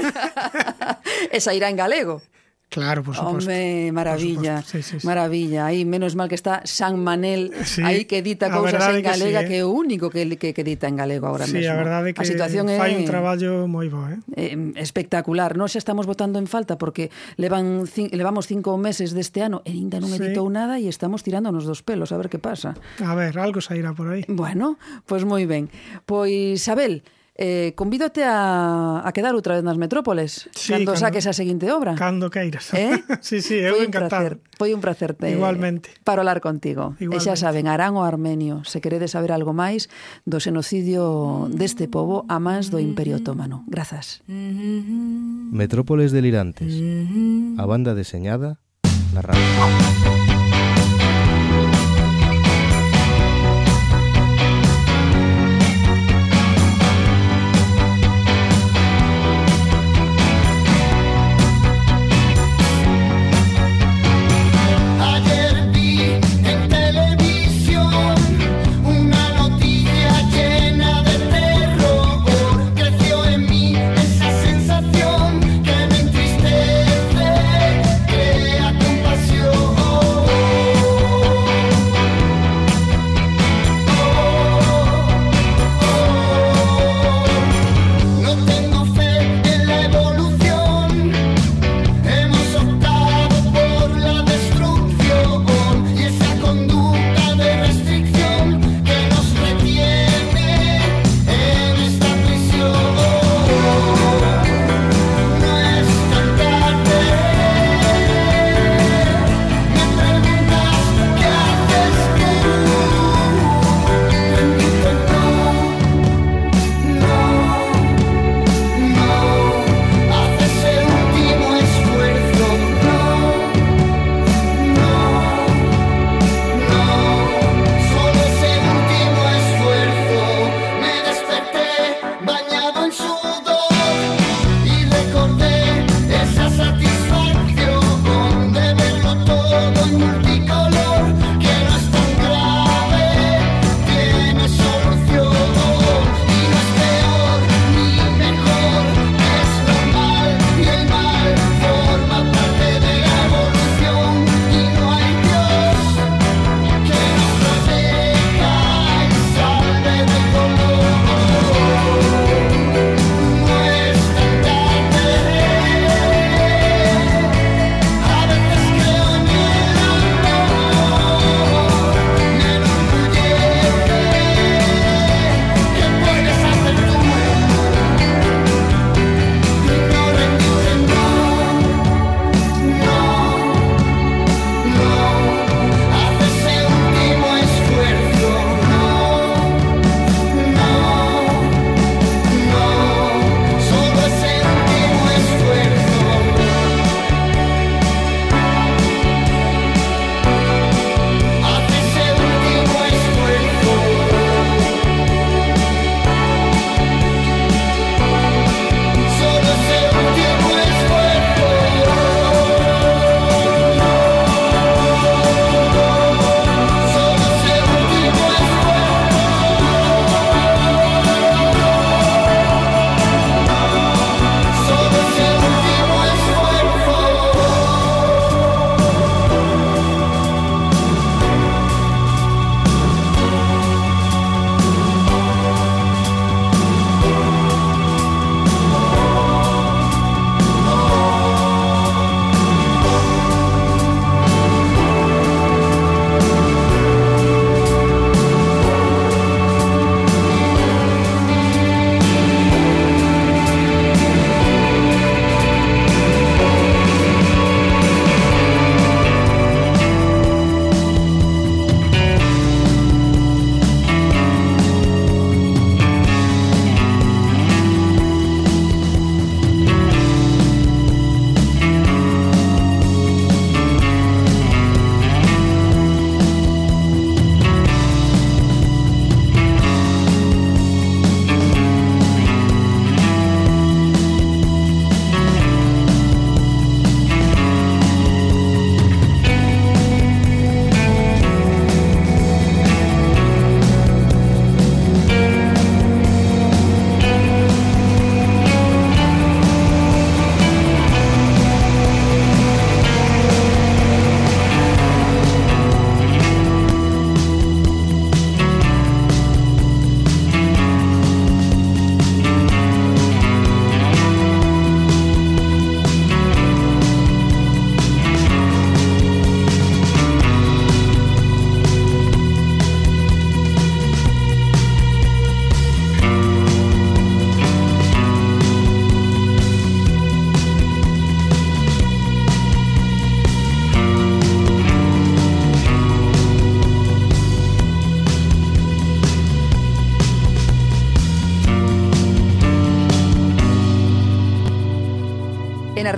e sairá en galego. Claro, por supuesto. Home, maravilla, por supuesto. Sí, sí, sí. maravilla. Aí, menos mal que está San Manel sí, aí que edita cousas en galega, que, sí, eh? que é o único que, que, que edita en galego agora sí, mesmo. Sí, a verdade é que a situación fai un traballo moi bo, eh? eh espectacular. Nós xa estamos votando en falta porque levan cin, levamos cinco meses deste ano e ainda non editou sí. nada e estamos tirándonos dos pelos, a ver que pasa. A ver, algo sairá por aí. Bueno, pois pues moi ben. Pois, Abel, Eh, convídote a, a quedar outra vez nas metrópoles sí, cando, cando saques a seguinte obra. Cando queiras. Eh? [LAUGHS] sí, sí, eu encantado. Placer, foi un placer te, Igualmente. parolar contigo. Igualmente. E xa saben, Arán o Armenio, se queredes saber algo máis do xenocidio deste povo a mans do Imperio Otomano. Grazas. Metrópoles delirantes. A banda deseñada na radio.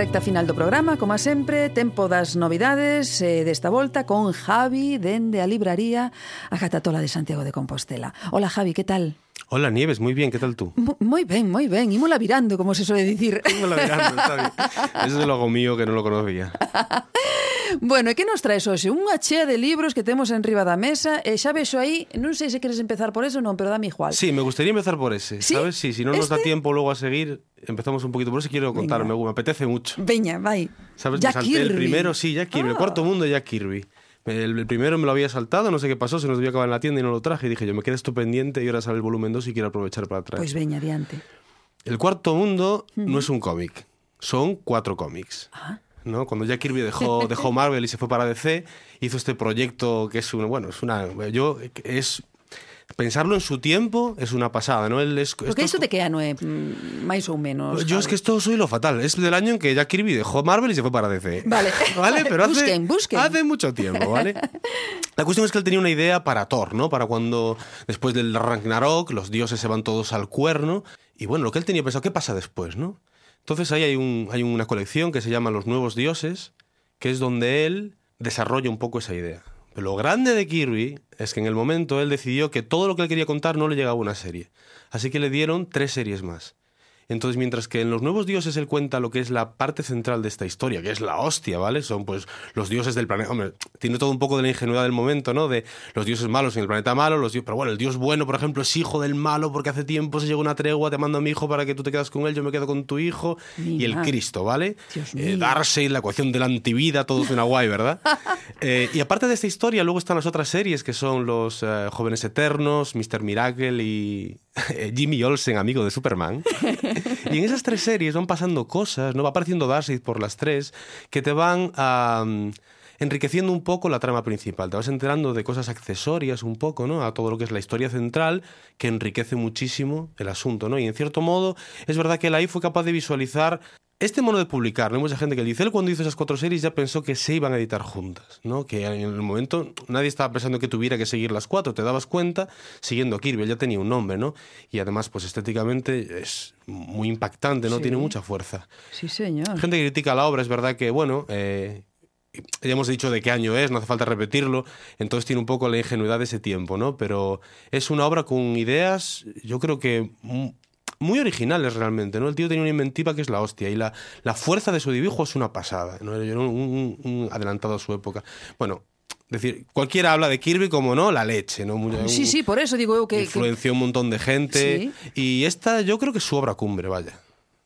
recta final do programa, como a sempre, tempo das novidades eh, desta volta con Javi dende a libraría a Catatola de Santiago de Compostela. Hola Javi, que tal? Hola Nieves, moi bien, ¿qué tal tú? Mo, moi ben, moi ben, ímola virando, como se soe dicir. Ímola virando, está bien. [LAUGHS] Eso é logo mío que non lo conocía. [LAUGHS] Bueno, e que nos traes hoxe? Unha chea de libros que temos en riba da mesa e xa vexo aí, non sei se queres empezar por eso ou non, pero dame igual. Sí, me gustaría empezar por ese, ¿Sí? ¿sabes? Sí, si no nos da ¿Este? tiempo luego a seguir, empezamos un poquito por ese quiero contar, me, Venga. me apetece mucho. Veña, vai. ¿Sabes? Jack me salté el Kirby. primero, sí, Jack Kirby, el Ah. cuarto mundo Jack Kirby. El, el primero me lo había saltado, no sé qué pasó, se nos debió acabar en la tienda y no lo traje. Y dije, yo me quedé esto pendiente y ahora sale el volumen 2 y quiero aprovechar para traer. Pois veña, adiante. El cuarto mundo no es un cómic, son cuatro cómics. Ah. ¿No? Cuando Jack Kirby dejó, [LAUGHS] dejó Marvel y se fue para DC, hizo este proyecto que es una, bueno, es una, yo, es, pensarlo en su tiempo es una pasada, ¿no? Él es, Porque esto isto de que ano é mm, máis ou menos? yo es que esto soy lo fatal. Es del año en que Jack Kirby dejó Marvel y se fue para DC. Vale. ¿Vale? Pero [LAUGHS] hace, Busquen, busquen. hace mucho tiempo, ¿vale? [LAUGHS] La cuestión es que él tenía una idea para Thor, ¿no? Para cuando, después del Ragnarok, los dioses se van todos al cuerno. Y bueno, lo que él tenía pensado, ¿qué pasa después, no? Entonces ahí hay, un, hay una colección que se llama Los Nuevos Dioses, que es donde él desarrolla un poco esa idea. Pero lo grande de Kirby es que en el momento él decidió que todo lo que él quería contar no le llegaba a una serie. Así que le dieron tres series más. Entonces, mientras que en Los Nuevos Dioses él cuenta lo que es la parte central de esta historia, que es la hostia, ¿vale? Son pues los dioses del planeta. Hombre, tiene todo un poco de la ingenuidad del momento, ¿no? De los dioses malos en el planeta malo, los dioses... Pero bueno, el dios bueno, por ejemplo, es hijo del malo porque hace tiempo se llegó una tregua, te mando a mi hijo para que tú te quedas con él, yo me quedo con tu hijo. Y el. Cristo, ¿vale? Dios Eh. Darkseid, la ecuación de la antivida, todo suena guay, ¿verdad? [LAUGHS] Eh, y aparte de esta historia, luego están las otras series que son los eh, Jóvenes Eternos, Mr. Miracle y [LAUGHS] Jimmy Olsen, amigo de Superman. [LAUGHS] y en esas tres series van pasando cosas, ¿no? Va apareciendo Darkseid por las tres, que te van a... enriqueciendo un poco la trama principal. Te vas enterando de cosas accesorias un poco, ¿no? A todo lo que es la historia central, que enriquece muchísimo el asunto, ¿no? Y en cierto modo, es verdad que él ahí fue capaz de visualizar este modo de publicar, ¿no? Hay mucha gente que dice, él cuando hizo esas cuatro series ya pensó que se iban a editar juntas, ¿no? Que en el momento nadie estaba pensando que tuviera que seguir las cuatro, te dabas cuenta siguiendo a Kirby, él ya tenía un nombre, ¿no? Y además, pues estéticamente es muy impactante, ¿no? Sí. Tiene mucha fuerza. Sí, señor. Gente que critica la obra, es verdad que, bueno, eh, ya hemos dicho de qué año es, no hace falta repetirlo, entonces tiene un poco la ingenuidad de ese tiempo, ¿no? Pero es una obra con ideas, yo creo que muy originales realmente, ¿no? El tío tenía una inventiva que es la hostia y la, la fuerza de su dibujo es una pasada, ¿no? Era un, un- un adelantado a su época. Bueno, decir, cualquiera habla de Kirby como, ¿no? La leche, ¿no? Muy- Sí, sí, por eso digo que influenció un montón de gente y esta yo creo que es su obra cumbre, vaya.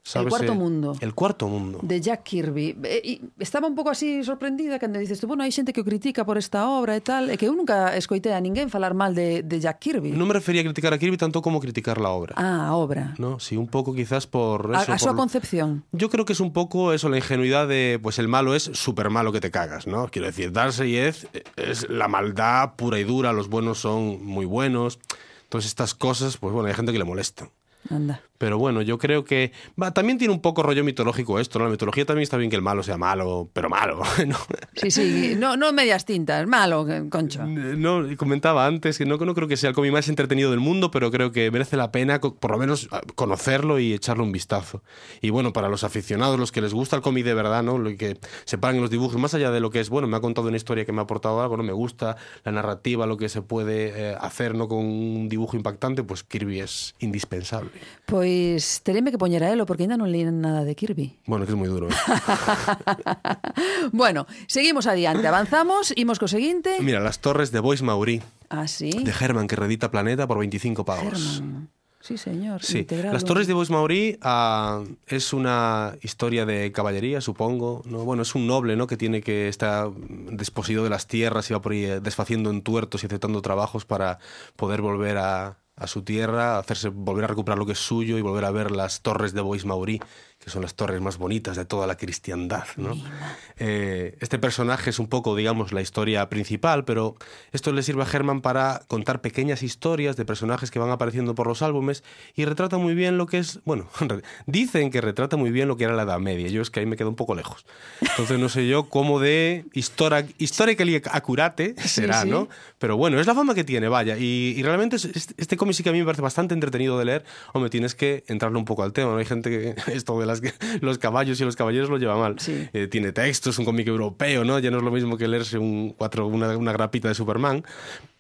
¿Sabes? cuarto Eh, mundo. El cuarto mundo. de Jack Kirby. E, e estaba un pouco así sorprendida cando dices tú, bueno, hai xente que o critica por esta obra e tal, e que eu nunca escoitei a ninguén falar mal de, de Jack Kirby. No me refería a criticar a Kirby tanto como criticar la obra. Ah, a obra. ¿no? Sí, un poco quizás por A, eso. a súa por- concepción. Yo creo que es un poco eso, la ingenuidad de, pues el malo es súper malo que te cagas, ¿no? Quiero decir, Darcy es, es la maldad pura y dura, los buenos son muy buenos. Entonces estas cosas, pues bueno, hay gente que le molestan. Anda. Pero bueno, yo creo que va, también tiene un poco rollo mitológico esto, ¿no? La mitología también está bien que el malo sea malo, pero malo, [LAUGHS] ¿no? Sí, sí, no, no medias tintas, malo, concho. No, y comentaba antes que no, no creo que sea el cómic más entretenido del mundo, pero creo que merece la pena por lo menos ah, conocerlo y echarle un vistazo. Y bueno, para los aficionados, los que les gusta el cómic de verdad, ¿no? Lo que se paran en los dibujos, más allá de lo que es, bueno, me ha contado una historia que me ha aportado algo, ¿no? Me gusta la narrativa, lo que se puede eh, hacer, ¿no? Con un dibujo impactante, pues Kirby es indispensable. Pois teréme que poñer a elo porque ainda non li nada de Kirby. Bueno, que es muy duro. ¿eh? [LAUGHS] bueno, seguimos adiante, avanzamos, imos co seguinte. Mira, las torres de Bois Maurí, Ah, sí. de Herman, que redita Planeta por 25 pavos. Herman. Sí, señor. Sí, integrado. Las Torres de Bois Maurí ah, es una historia de caballería, supongo. ¿no? Bueno, es un noble ¿no? que tiene que estar desposido de las tierras y va por ahí eh, desfaciendo en tuertos y aceptando trabajos para poder volver a, a su tierra, hacerse volver a recuperar lo que es suyo y volver a ver las Torres de Bois Maurí, que son las torres más bonitas de toda la cristiandad. ¿no? Eh, este personaje es un poco, digamos, la historia principal, pero esto le sirve a Herman para contar pequeñas historias de personajes que van apareciendo por los álbumes y retrata muy bien lo que es, bueno, [LAUGHS] dicen que retrata muy bien lo que era la Edad Media. Yo es que ahí me quedo un poco lejos. Entonces no sé yo cómo de historically accurate será, sí. ¿no? Pero bueno, es la fama que tiene, vaya. Y, y realmente es- este, cómic sí que a mí me parece bastante entretenido de leer. Hombre, tienes que entrarle un poco al tema. ¿no? Hay gente que [LAUGHS] esto de las las [LAUGHS] los caballos y los caballeros lo lleva mal. Sí. Eh, tiene texto, es un cómic europeo, ¿no? Ya no es lo mismo que leerse un cuatro, una, una grapita de Superman,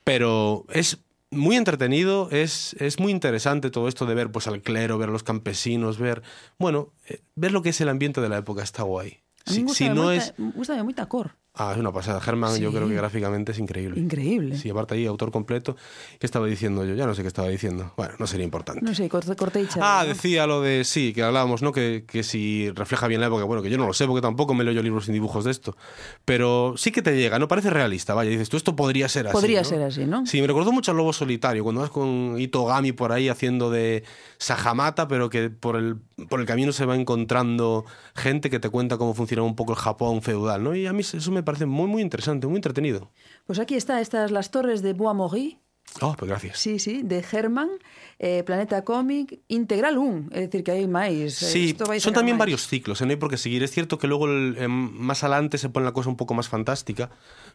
pero es muy entretenido, es, es muy interesante todo esto de ver pues al clero, ver a los campesinos, ver, bueno, eh, ver lo que es el ambiente de la época está guay. Si, si gusta no es... gustame moita cor. Ah, es una pasada. Herman yo creo que gráficamente es increíble. Increíble. Sí, aparte ahí, autor completo. ¿Qué estaba diciendo yo? Ya no sé qué estaba diciendo. Bueno, no sería importante. Non sei, corte, cortei Ah, ¿no? decía lo de sí, que hablábamos, ¿no? Que, que si refleja bien la época. Bueno, que yo no lo sé porque tampoco me leo yo libros sin dibujos de esto. Pero sí que te llega, ¿no? Parece realista. Vaya, dices tú, esto podría ser así. Podría ¿no? ser así, ¿no? Sí, me recordó mucho al Lobo Solitario, cuando vas con Itogami por ahí haciendo de Sahamata, pero que por el, por el camino se va encontrando gente que te cuenta cómo funciona un poco el Japón feudal, ¿no? Y a mí eso me parece muy, muy interesante, muy entretenido. Pues aquí está estas las torres de Bois Mori, Oh, pues gracias. sí, sí, de Herman, eh, Planeta Cómic, Integral 1, é dicir que hai máis. eh, Sí, vai son también máis. varios ciclos, ¿eh? no hay por qué seguir. Es cierto que luego el- em, más adelante se pone la cosa un poco más fantástica,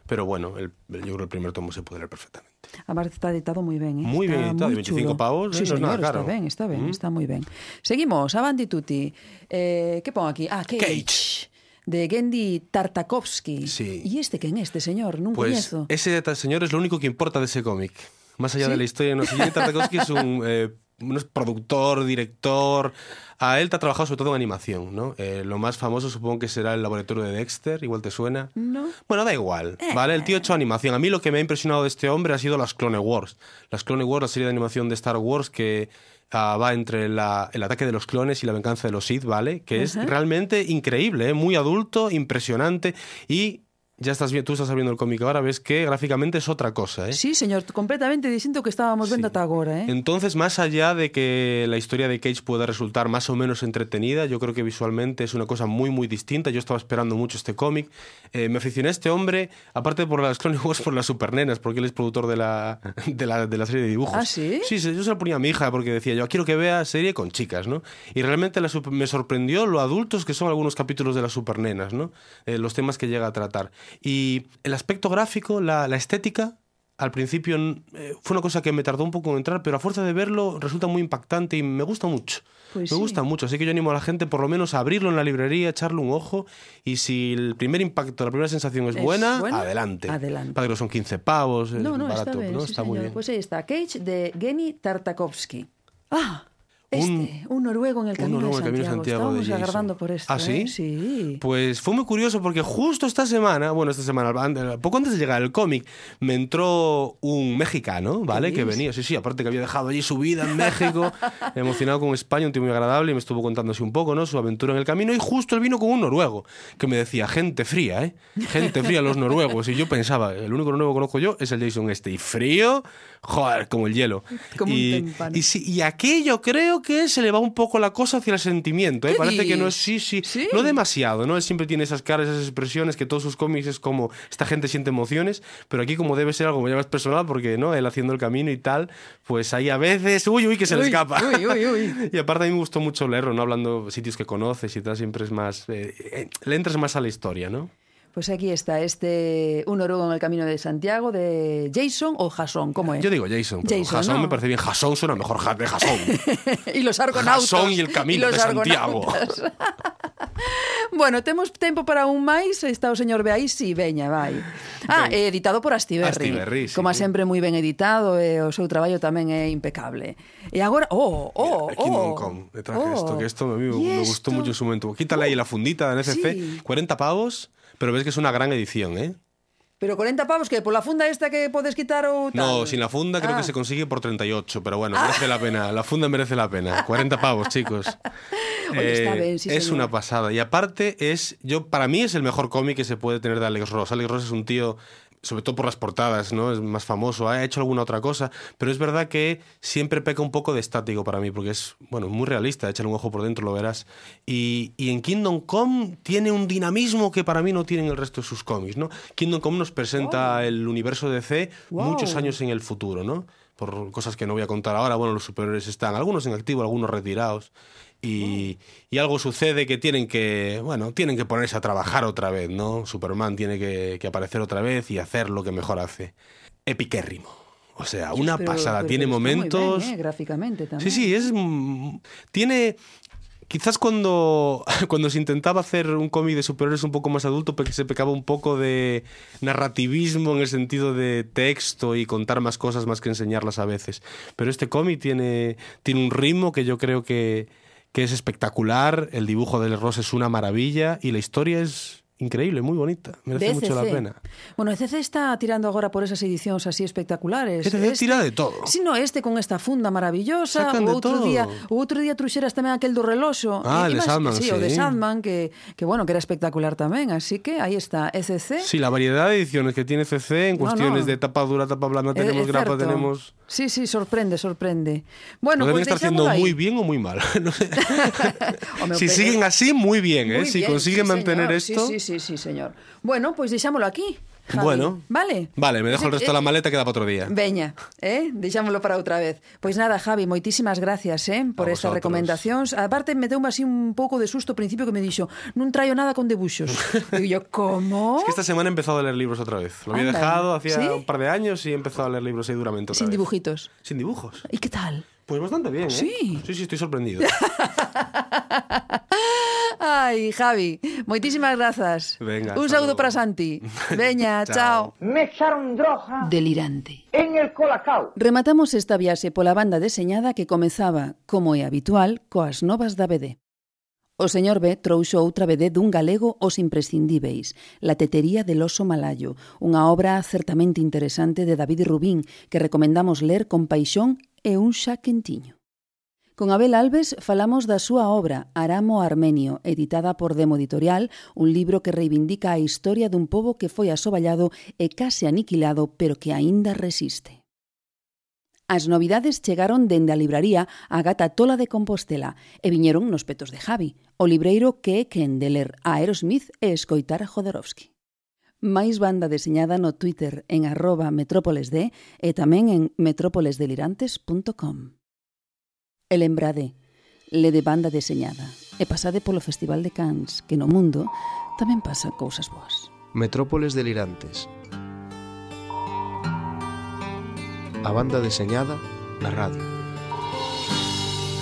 pero bueno, el- yo creo que el primer tomo se puede leer perfectamente. Además está editado moi ben, eh? Moi está ben editado, moi 25 chulo. pavos, sí, eh, non é nada señor, caro. está ben, está ben, Mm. está moi ben. Seguimos, avanti tutti. Eh, que pon aquí? Ah, Cage. Cage. De Gendy Tartakovsky. Sí. ¿Y este quen é este señor? Non Pues ese señor es lo único que importa de ese cómic. Más allá ¿Sí? de la historia, no. Jenny Tartakovsky es un, eh, un es productor, director. A él te ha trabajado sobre todo en animación, ¿no? Eh, lo más famoso supongo que será el laboratorio de Dexter, igual te suena. No. Bueno, da igual, ¿vale? El tío ha hecho animación. A mí lo que me ha impresionado de este hombre ha sido las Clone Wars. Las Clone Wars, la serie de animación de Star Wars que ah, va entre la- el ataque de los clones y la venganza de los Sith, ¿vale? Que es Ajá. realmente increíble, ¿eh? muy adulto, impresionante y... Ya estás tú estás viendo el cómic ahora, ves que gráficamente es otra cosa, ¿eh? Sí, señor, completamente distinto que estábamos Sí. ata agora, eh? Entonces, más allá de que la historia de Cage pueda resultar más o menos entretenida, yo creo que visualmente es una cosa muy, muy distinta. Yo estaba esperando mucho este cómic. Eh, me aficioné a este hombre, aparte por las [LAUGHS] Clone Wars, por las supernenas, porque él es productor de la, [LAUGHS] de la, de la serie de dibujos. ¿Ah, sí? Sí, yo se lo ponía a mi hija porque decía yo, quiero que vea serie con chicas, ¿no? Y realmente la me sorprendió lo adultos que son algunos capítulos de las supernenas, ¿no? Eh, los temas que llega a tratar. Y el aspecto gráfico, la, la estética, al principio eh, fue una cosa que me tardó un poco en entrar, pero a fuerza de verlo resulta muy impactante y me gusta mucho. Pues me sí. gusta mucho, así que yo animo a la gente por lo menos a abrirlo en la librería, echarle un ojo y si el primer impacto, la primera sensación es, Es buena, buena, adelante. adelante. Padre, son 15 pavos, No, no, barato, está ben, ¿no? sí, está muy bien. Pues ahí está, Cage de Geni Tartakovsky. Ah, este, un, noruego en el Un camino, noruego de, en el Camino de Santiago. Santiago de Estábamos Jason. agardando por esto. ¿Ah, sí? eh? Sí. Pues fue muy curioso porque justo esta semana, bueno, esta semana, an- poco antes de llegar el cómic, me entró un mexicano, ¿vale? Que venía, sí, sí, aparte que había dejado allí su vida en México, [LAUGHS] emocionado con España, un tío muy agradable, y me estuvo contando así un poco, ¿no? Su aventura en el camino, y justo él vino con un noruego, que me decía, gente fría, ¿eh? Gente fría los noruegos. Y yo pensaba, el único noruego que conozco yo es el Jason este, y frío, joder, como el hielo. [LAUGHS] Como un y, témpano. y, sí, y aquello creo que se le va un poco la cosa hacia el sentimiento, ¿eh? ¿Qué Parece que no es, sí, sí, Sí. no demasiado, ¿no? Él siempre tiene esas caras, esas expresiones, que todos sus cómics es como, esta gente siente emociones, pero aquí como debe ser algo ya más personal, porque, ¿no? Él haciendo el camino y tal, pues ahí a veces, uy, uy, que se le escapa. uy, uy, uy. [LAUGHS] y aparte a mí me gustó mucho leerlo, ¿no? Hablando sitios que conoces y tal, siempre es más, eh, eh, le entras más a la historia, ¿no? Pues aquí está este Un noruego en el camino de Santiago de Jason o Jason, ¿cómo es? Yo digo Jason, pero Jason, Jason ¿no? me parece bien. Jason suena mejor de Jason. [LAUGHS] y los argonautas. Jasón y el camino los de Santiago. [LAUGHS] bueno, temos tempo para un máis Está o señor Beaí, si, veña, vai Ah, Ben. é editado por Astiberri Astiberri, sí. Como sempre moi ben editado E o seu traballo tamén é impecable E agora, oh, oh, Mira, aquí oh no com- te traje oh. esto, que esto me, ¿Y me gustó esto? mucho en su momento. Quítale ahí la fundita de NCC, Sí. 40 pavos, pero ves que es una gran edición, ¿eh? Pero 40 pavos que pola funda esta que podes quitar ou tal No, sin la funda creo Ah. que se consigue por 38, pero bueno, merece la pena. La funda merece la pena. 40 pavos, [LAUGHS] chicos. Eh, Oye, está bien, sí, es señor. una pasada. Y aparte, es yo para mí es el mejor cómic que se puede tener de Alex Ross. Alex Ross es un tío, sobre todo por las portadas, ¿no? Es más famoso, ha hecho alguna otra cosa, pero es verdad que siempre peca un poco de estático para mí, porque es, bueno, muy realista. Échale un ojo por dentro, lo verás. Y, y en Kingdom Come tiene un dinamismo que para mí no tienen el resto de sus cómics, ¿no? Kingdom Come nos presenta el universo DC Wow. muchos años en el futuro, ¿no? Por cosas que no voy a contar ahora. Bueno, los superhéroes están, algunos en activo, algunos retirados. Y, y algo sucede que tienen que, bueno, tienen que ponerse a trabajar otra vez, ¿no? Superman tiene que, que aparecer otra vez y hacer lo que mejor hace. Epiquérrimo. O sea, una Pero- pasada. pero- tiene pero momentos... eh, gráficamente tamén Sí, sí, es. mm, Tiene. Quizás cuando, [LAUGHS] cuando se intentaba hacer un cómic de superhéroes un poco más adulto, porque se pecaba un poco de narrativismo en el sentido de texto y contar más cosas más que enseñarlas a veces. Pero este cómic tiene, tiene un ritmo que yo creo que, que es espectacular, el dibujo del Ross es una maravilla y la historia es increíble, muy bonita. Merece mucho la ECC. pena. Bueno, ECC está tirando agora por esas edicións así espectaculares. ECC tira de todo. Si no, este con esta funda maravillosa, Sacan o outro día, o outro día truxeras tamén aquel do reloxo. Ah, E el de Sandman, sí, o de sí. Sandman que que bueno, que era espectacular tamén, así que aí está ECC. Sí, la variedad de ediciones que tiene CC en No, cuestiones no. de tapa dura, tapa blanda, É- tenemos grapa, tenemos... Sí, sí, sorprende, sorprende. Bueno, Lo deben pues estar haciendo muy bien o muy mal. [LAUGHS] No sé. [LAUGHS] Home, si siguen así, muy bien, ¿eh? Muy si bien, consiguen sí, mantener señor. esto... Sí, sí, sí, sí, señor. Bueno, pues deixámolo aquí. Javi. Bueno. Vale. Vale, me dejo el Pues, resto de la maleta, queda para otro día. Veña, eh? deixámolo para outra vez. Pois nada, Javi, moitísimas gracias eh, por A estas recomendacións. Aparte, me deu así un pouco de susto ao principio que me dixo non traio nada con debuxos. [LAUGHS] Digo yo, como? Es que esta semana he empezado a leer libros otra vez. Lo había Anda. dejado hacía ¿Sí? un par de años y he empezado a leer libros ahí duramente otra Sin vez. dibujitos. Sin dibujos. ¿Y qué tal? Pues bastante bien, ¿eh? Sí. Sí, sí, estoy sorprendido. [LAUGHS] Ai, Javi, moitísimas grazas. Venga, Un saludo para Santi. [LAUGHS] Veña, chao. Me echaron droga Delirante. en el colacao. Rematamos esta viaxe pola banda deseñada que comezaba, como é habitual, coas novas da BD. O señor B trouxo outra BD dun galego os imprescindíveis, La tetería del oso malayo, unha obra certamente interesante de David Rubín que recomendamos ler con paixón e un xa quentiño. Con Abel Alves falamos da súa obra Aramo Armenio, editada por Demo Editorial, un libro que reivindica a historia dun pobo que foi asoballado e case aniquilado, pero que aínda resiste. As novidades chegaron dende a libraría a Gata Tola de Compostela e viñeron nos petos de Javi, o libreiro que é quen de ler a Aerosmith e escoitar a Jodorowsky. Máis banda deseñada no Twitter en arroba metrópolesd e tamén en metrópolesdelirantes.com. E lembrade, lede banda deseñada e pasade polo Festival de Cans, que no mundo tamén pasan cousas boas. Metrópoles Delirantes. A banda deseñada na radio.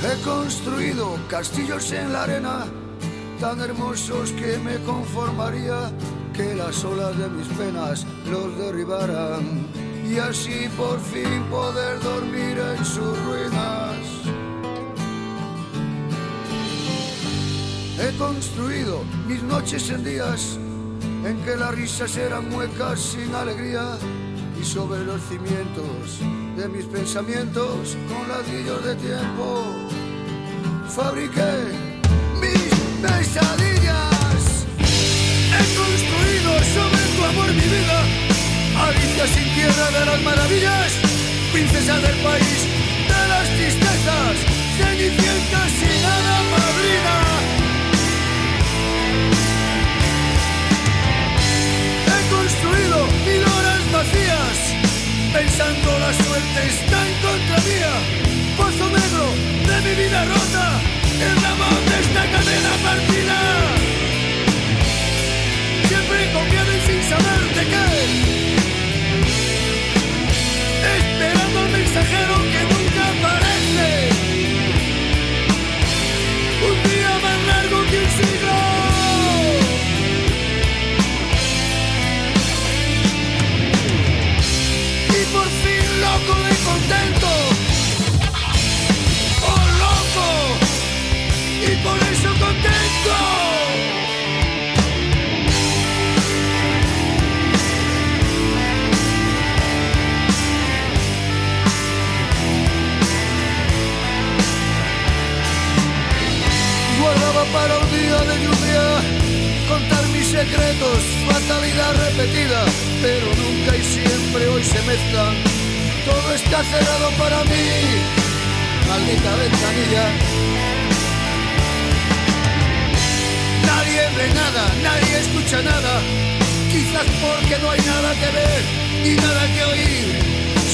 He construido castillos en la arena tan hermosos que me conformaría que las olas de mis penas los derribaran y así por fin poder dormir en sus ruinas. He construido mis noches en días en que las risas eran muecas sin alegría y sobre los cimientos de mis pensamientos con ladrillos de tiempo fabriqué mis pesadillas. He construido sobre tu amor mi vida, Alicia sin tierra de las maravillas, princesa del país de las tristezas, cenicienta sin hada madrina. He construido mil horas vacías, pensando la suerte está en contra mía. Pozo negro de mi vida rota, el ramón de esta cadena partida. Y sin saber de qué. Esperando al mensajero que nunca aparece. Un día más largo que un siglo. y por fin loco de contento. Secretos, fatalidad repetida, pero nunca y siempre hoy se mezclan. Todo está cerrado para mí, maldita ventanilla. Nadie ve nada, nadie escucha nada, quizás porque no hay nada que ver y nada que oír,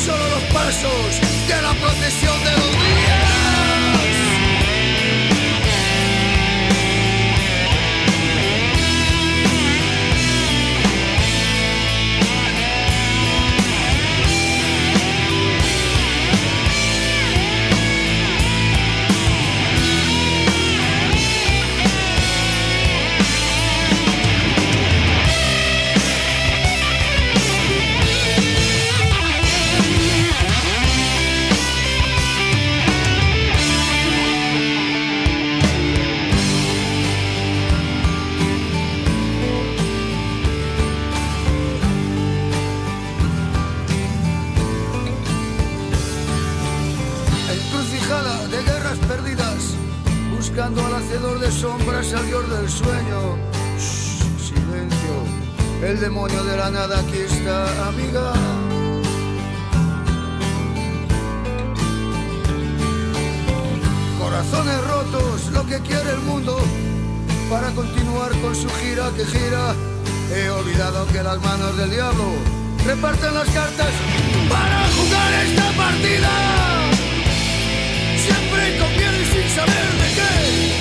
solo los pasos de la procesión de los días. Nada aquí está, amiga. Corazones rotos, lo que quiere el mundo para continuar con su gira que gira. He olvidado que las manos del diablo reparten las cartas para jugar esta partida. Siempre con miedo y sin saber de qué.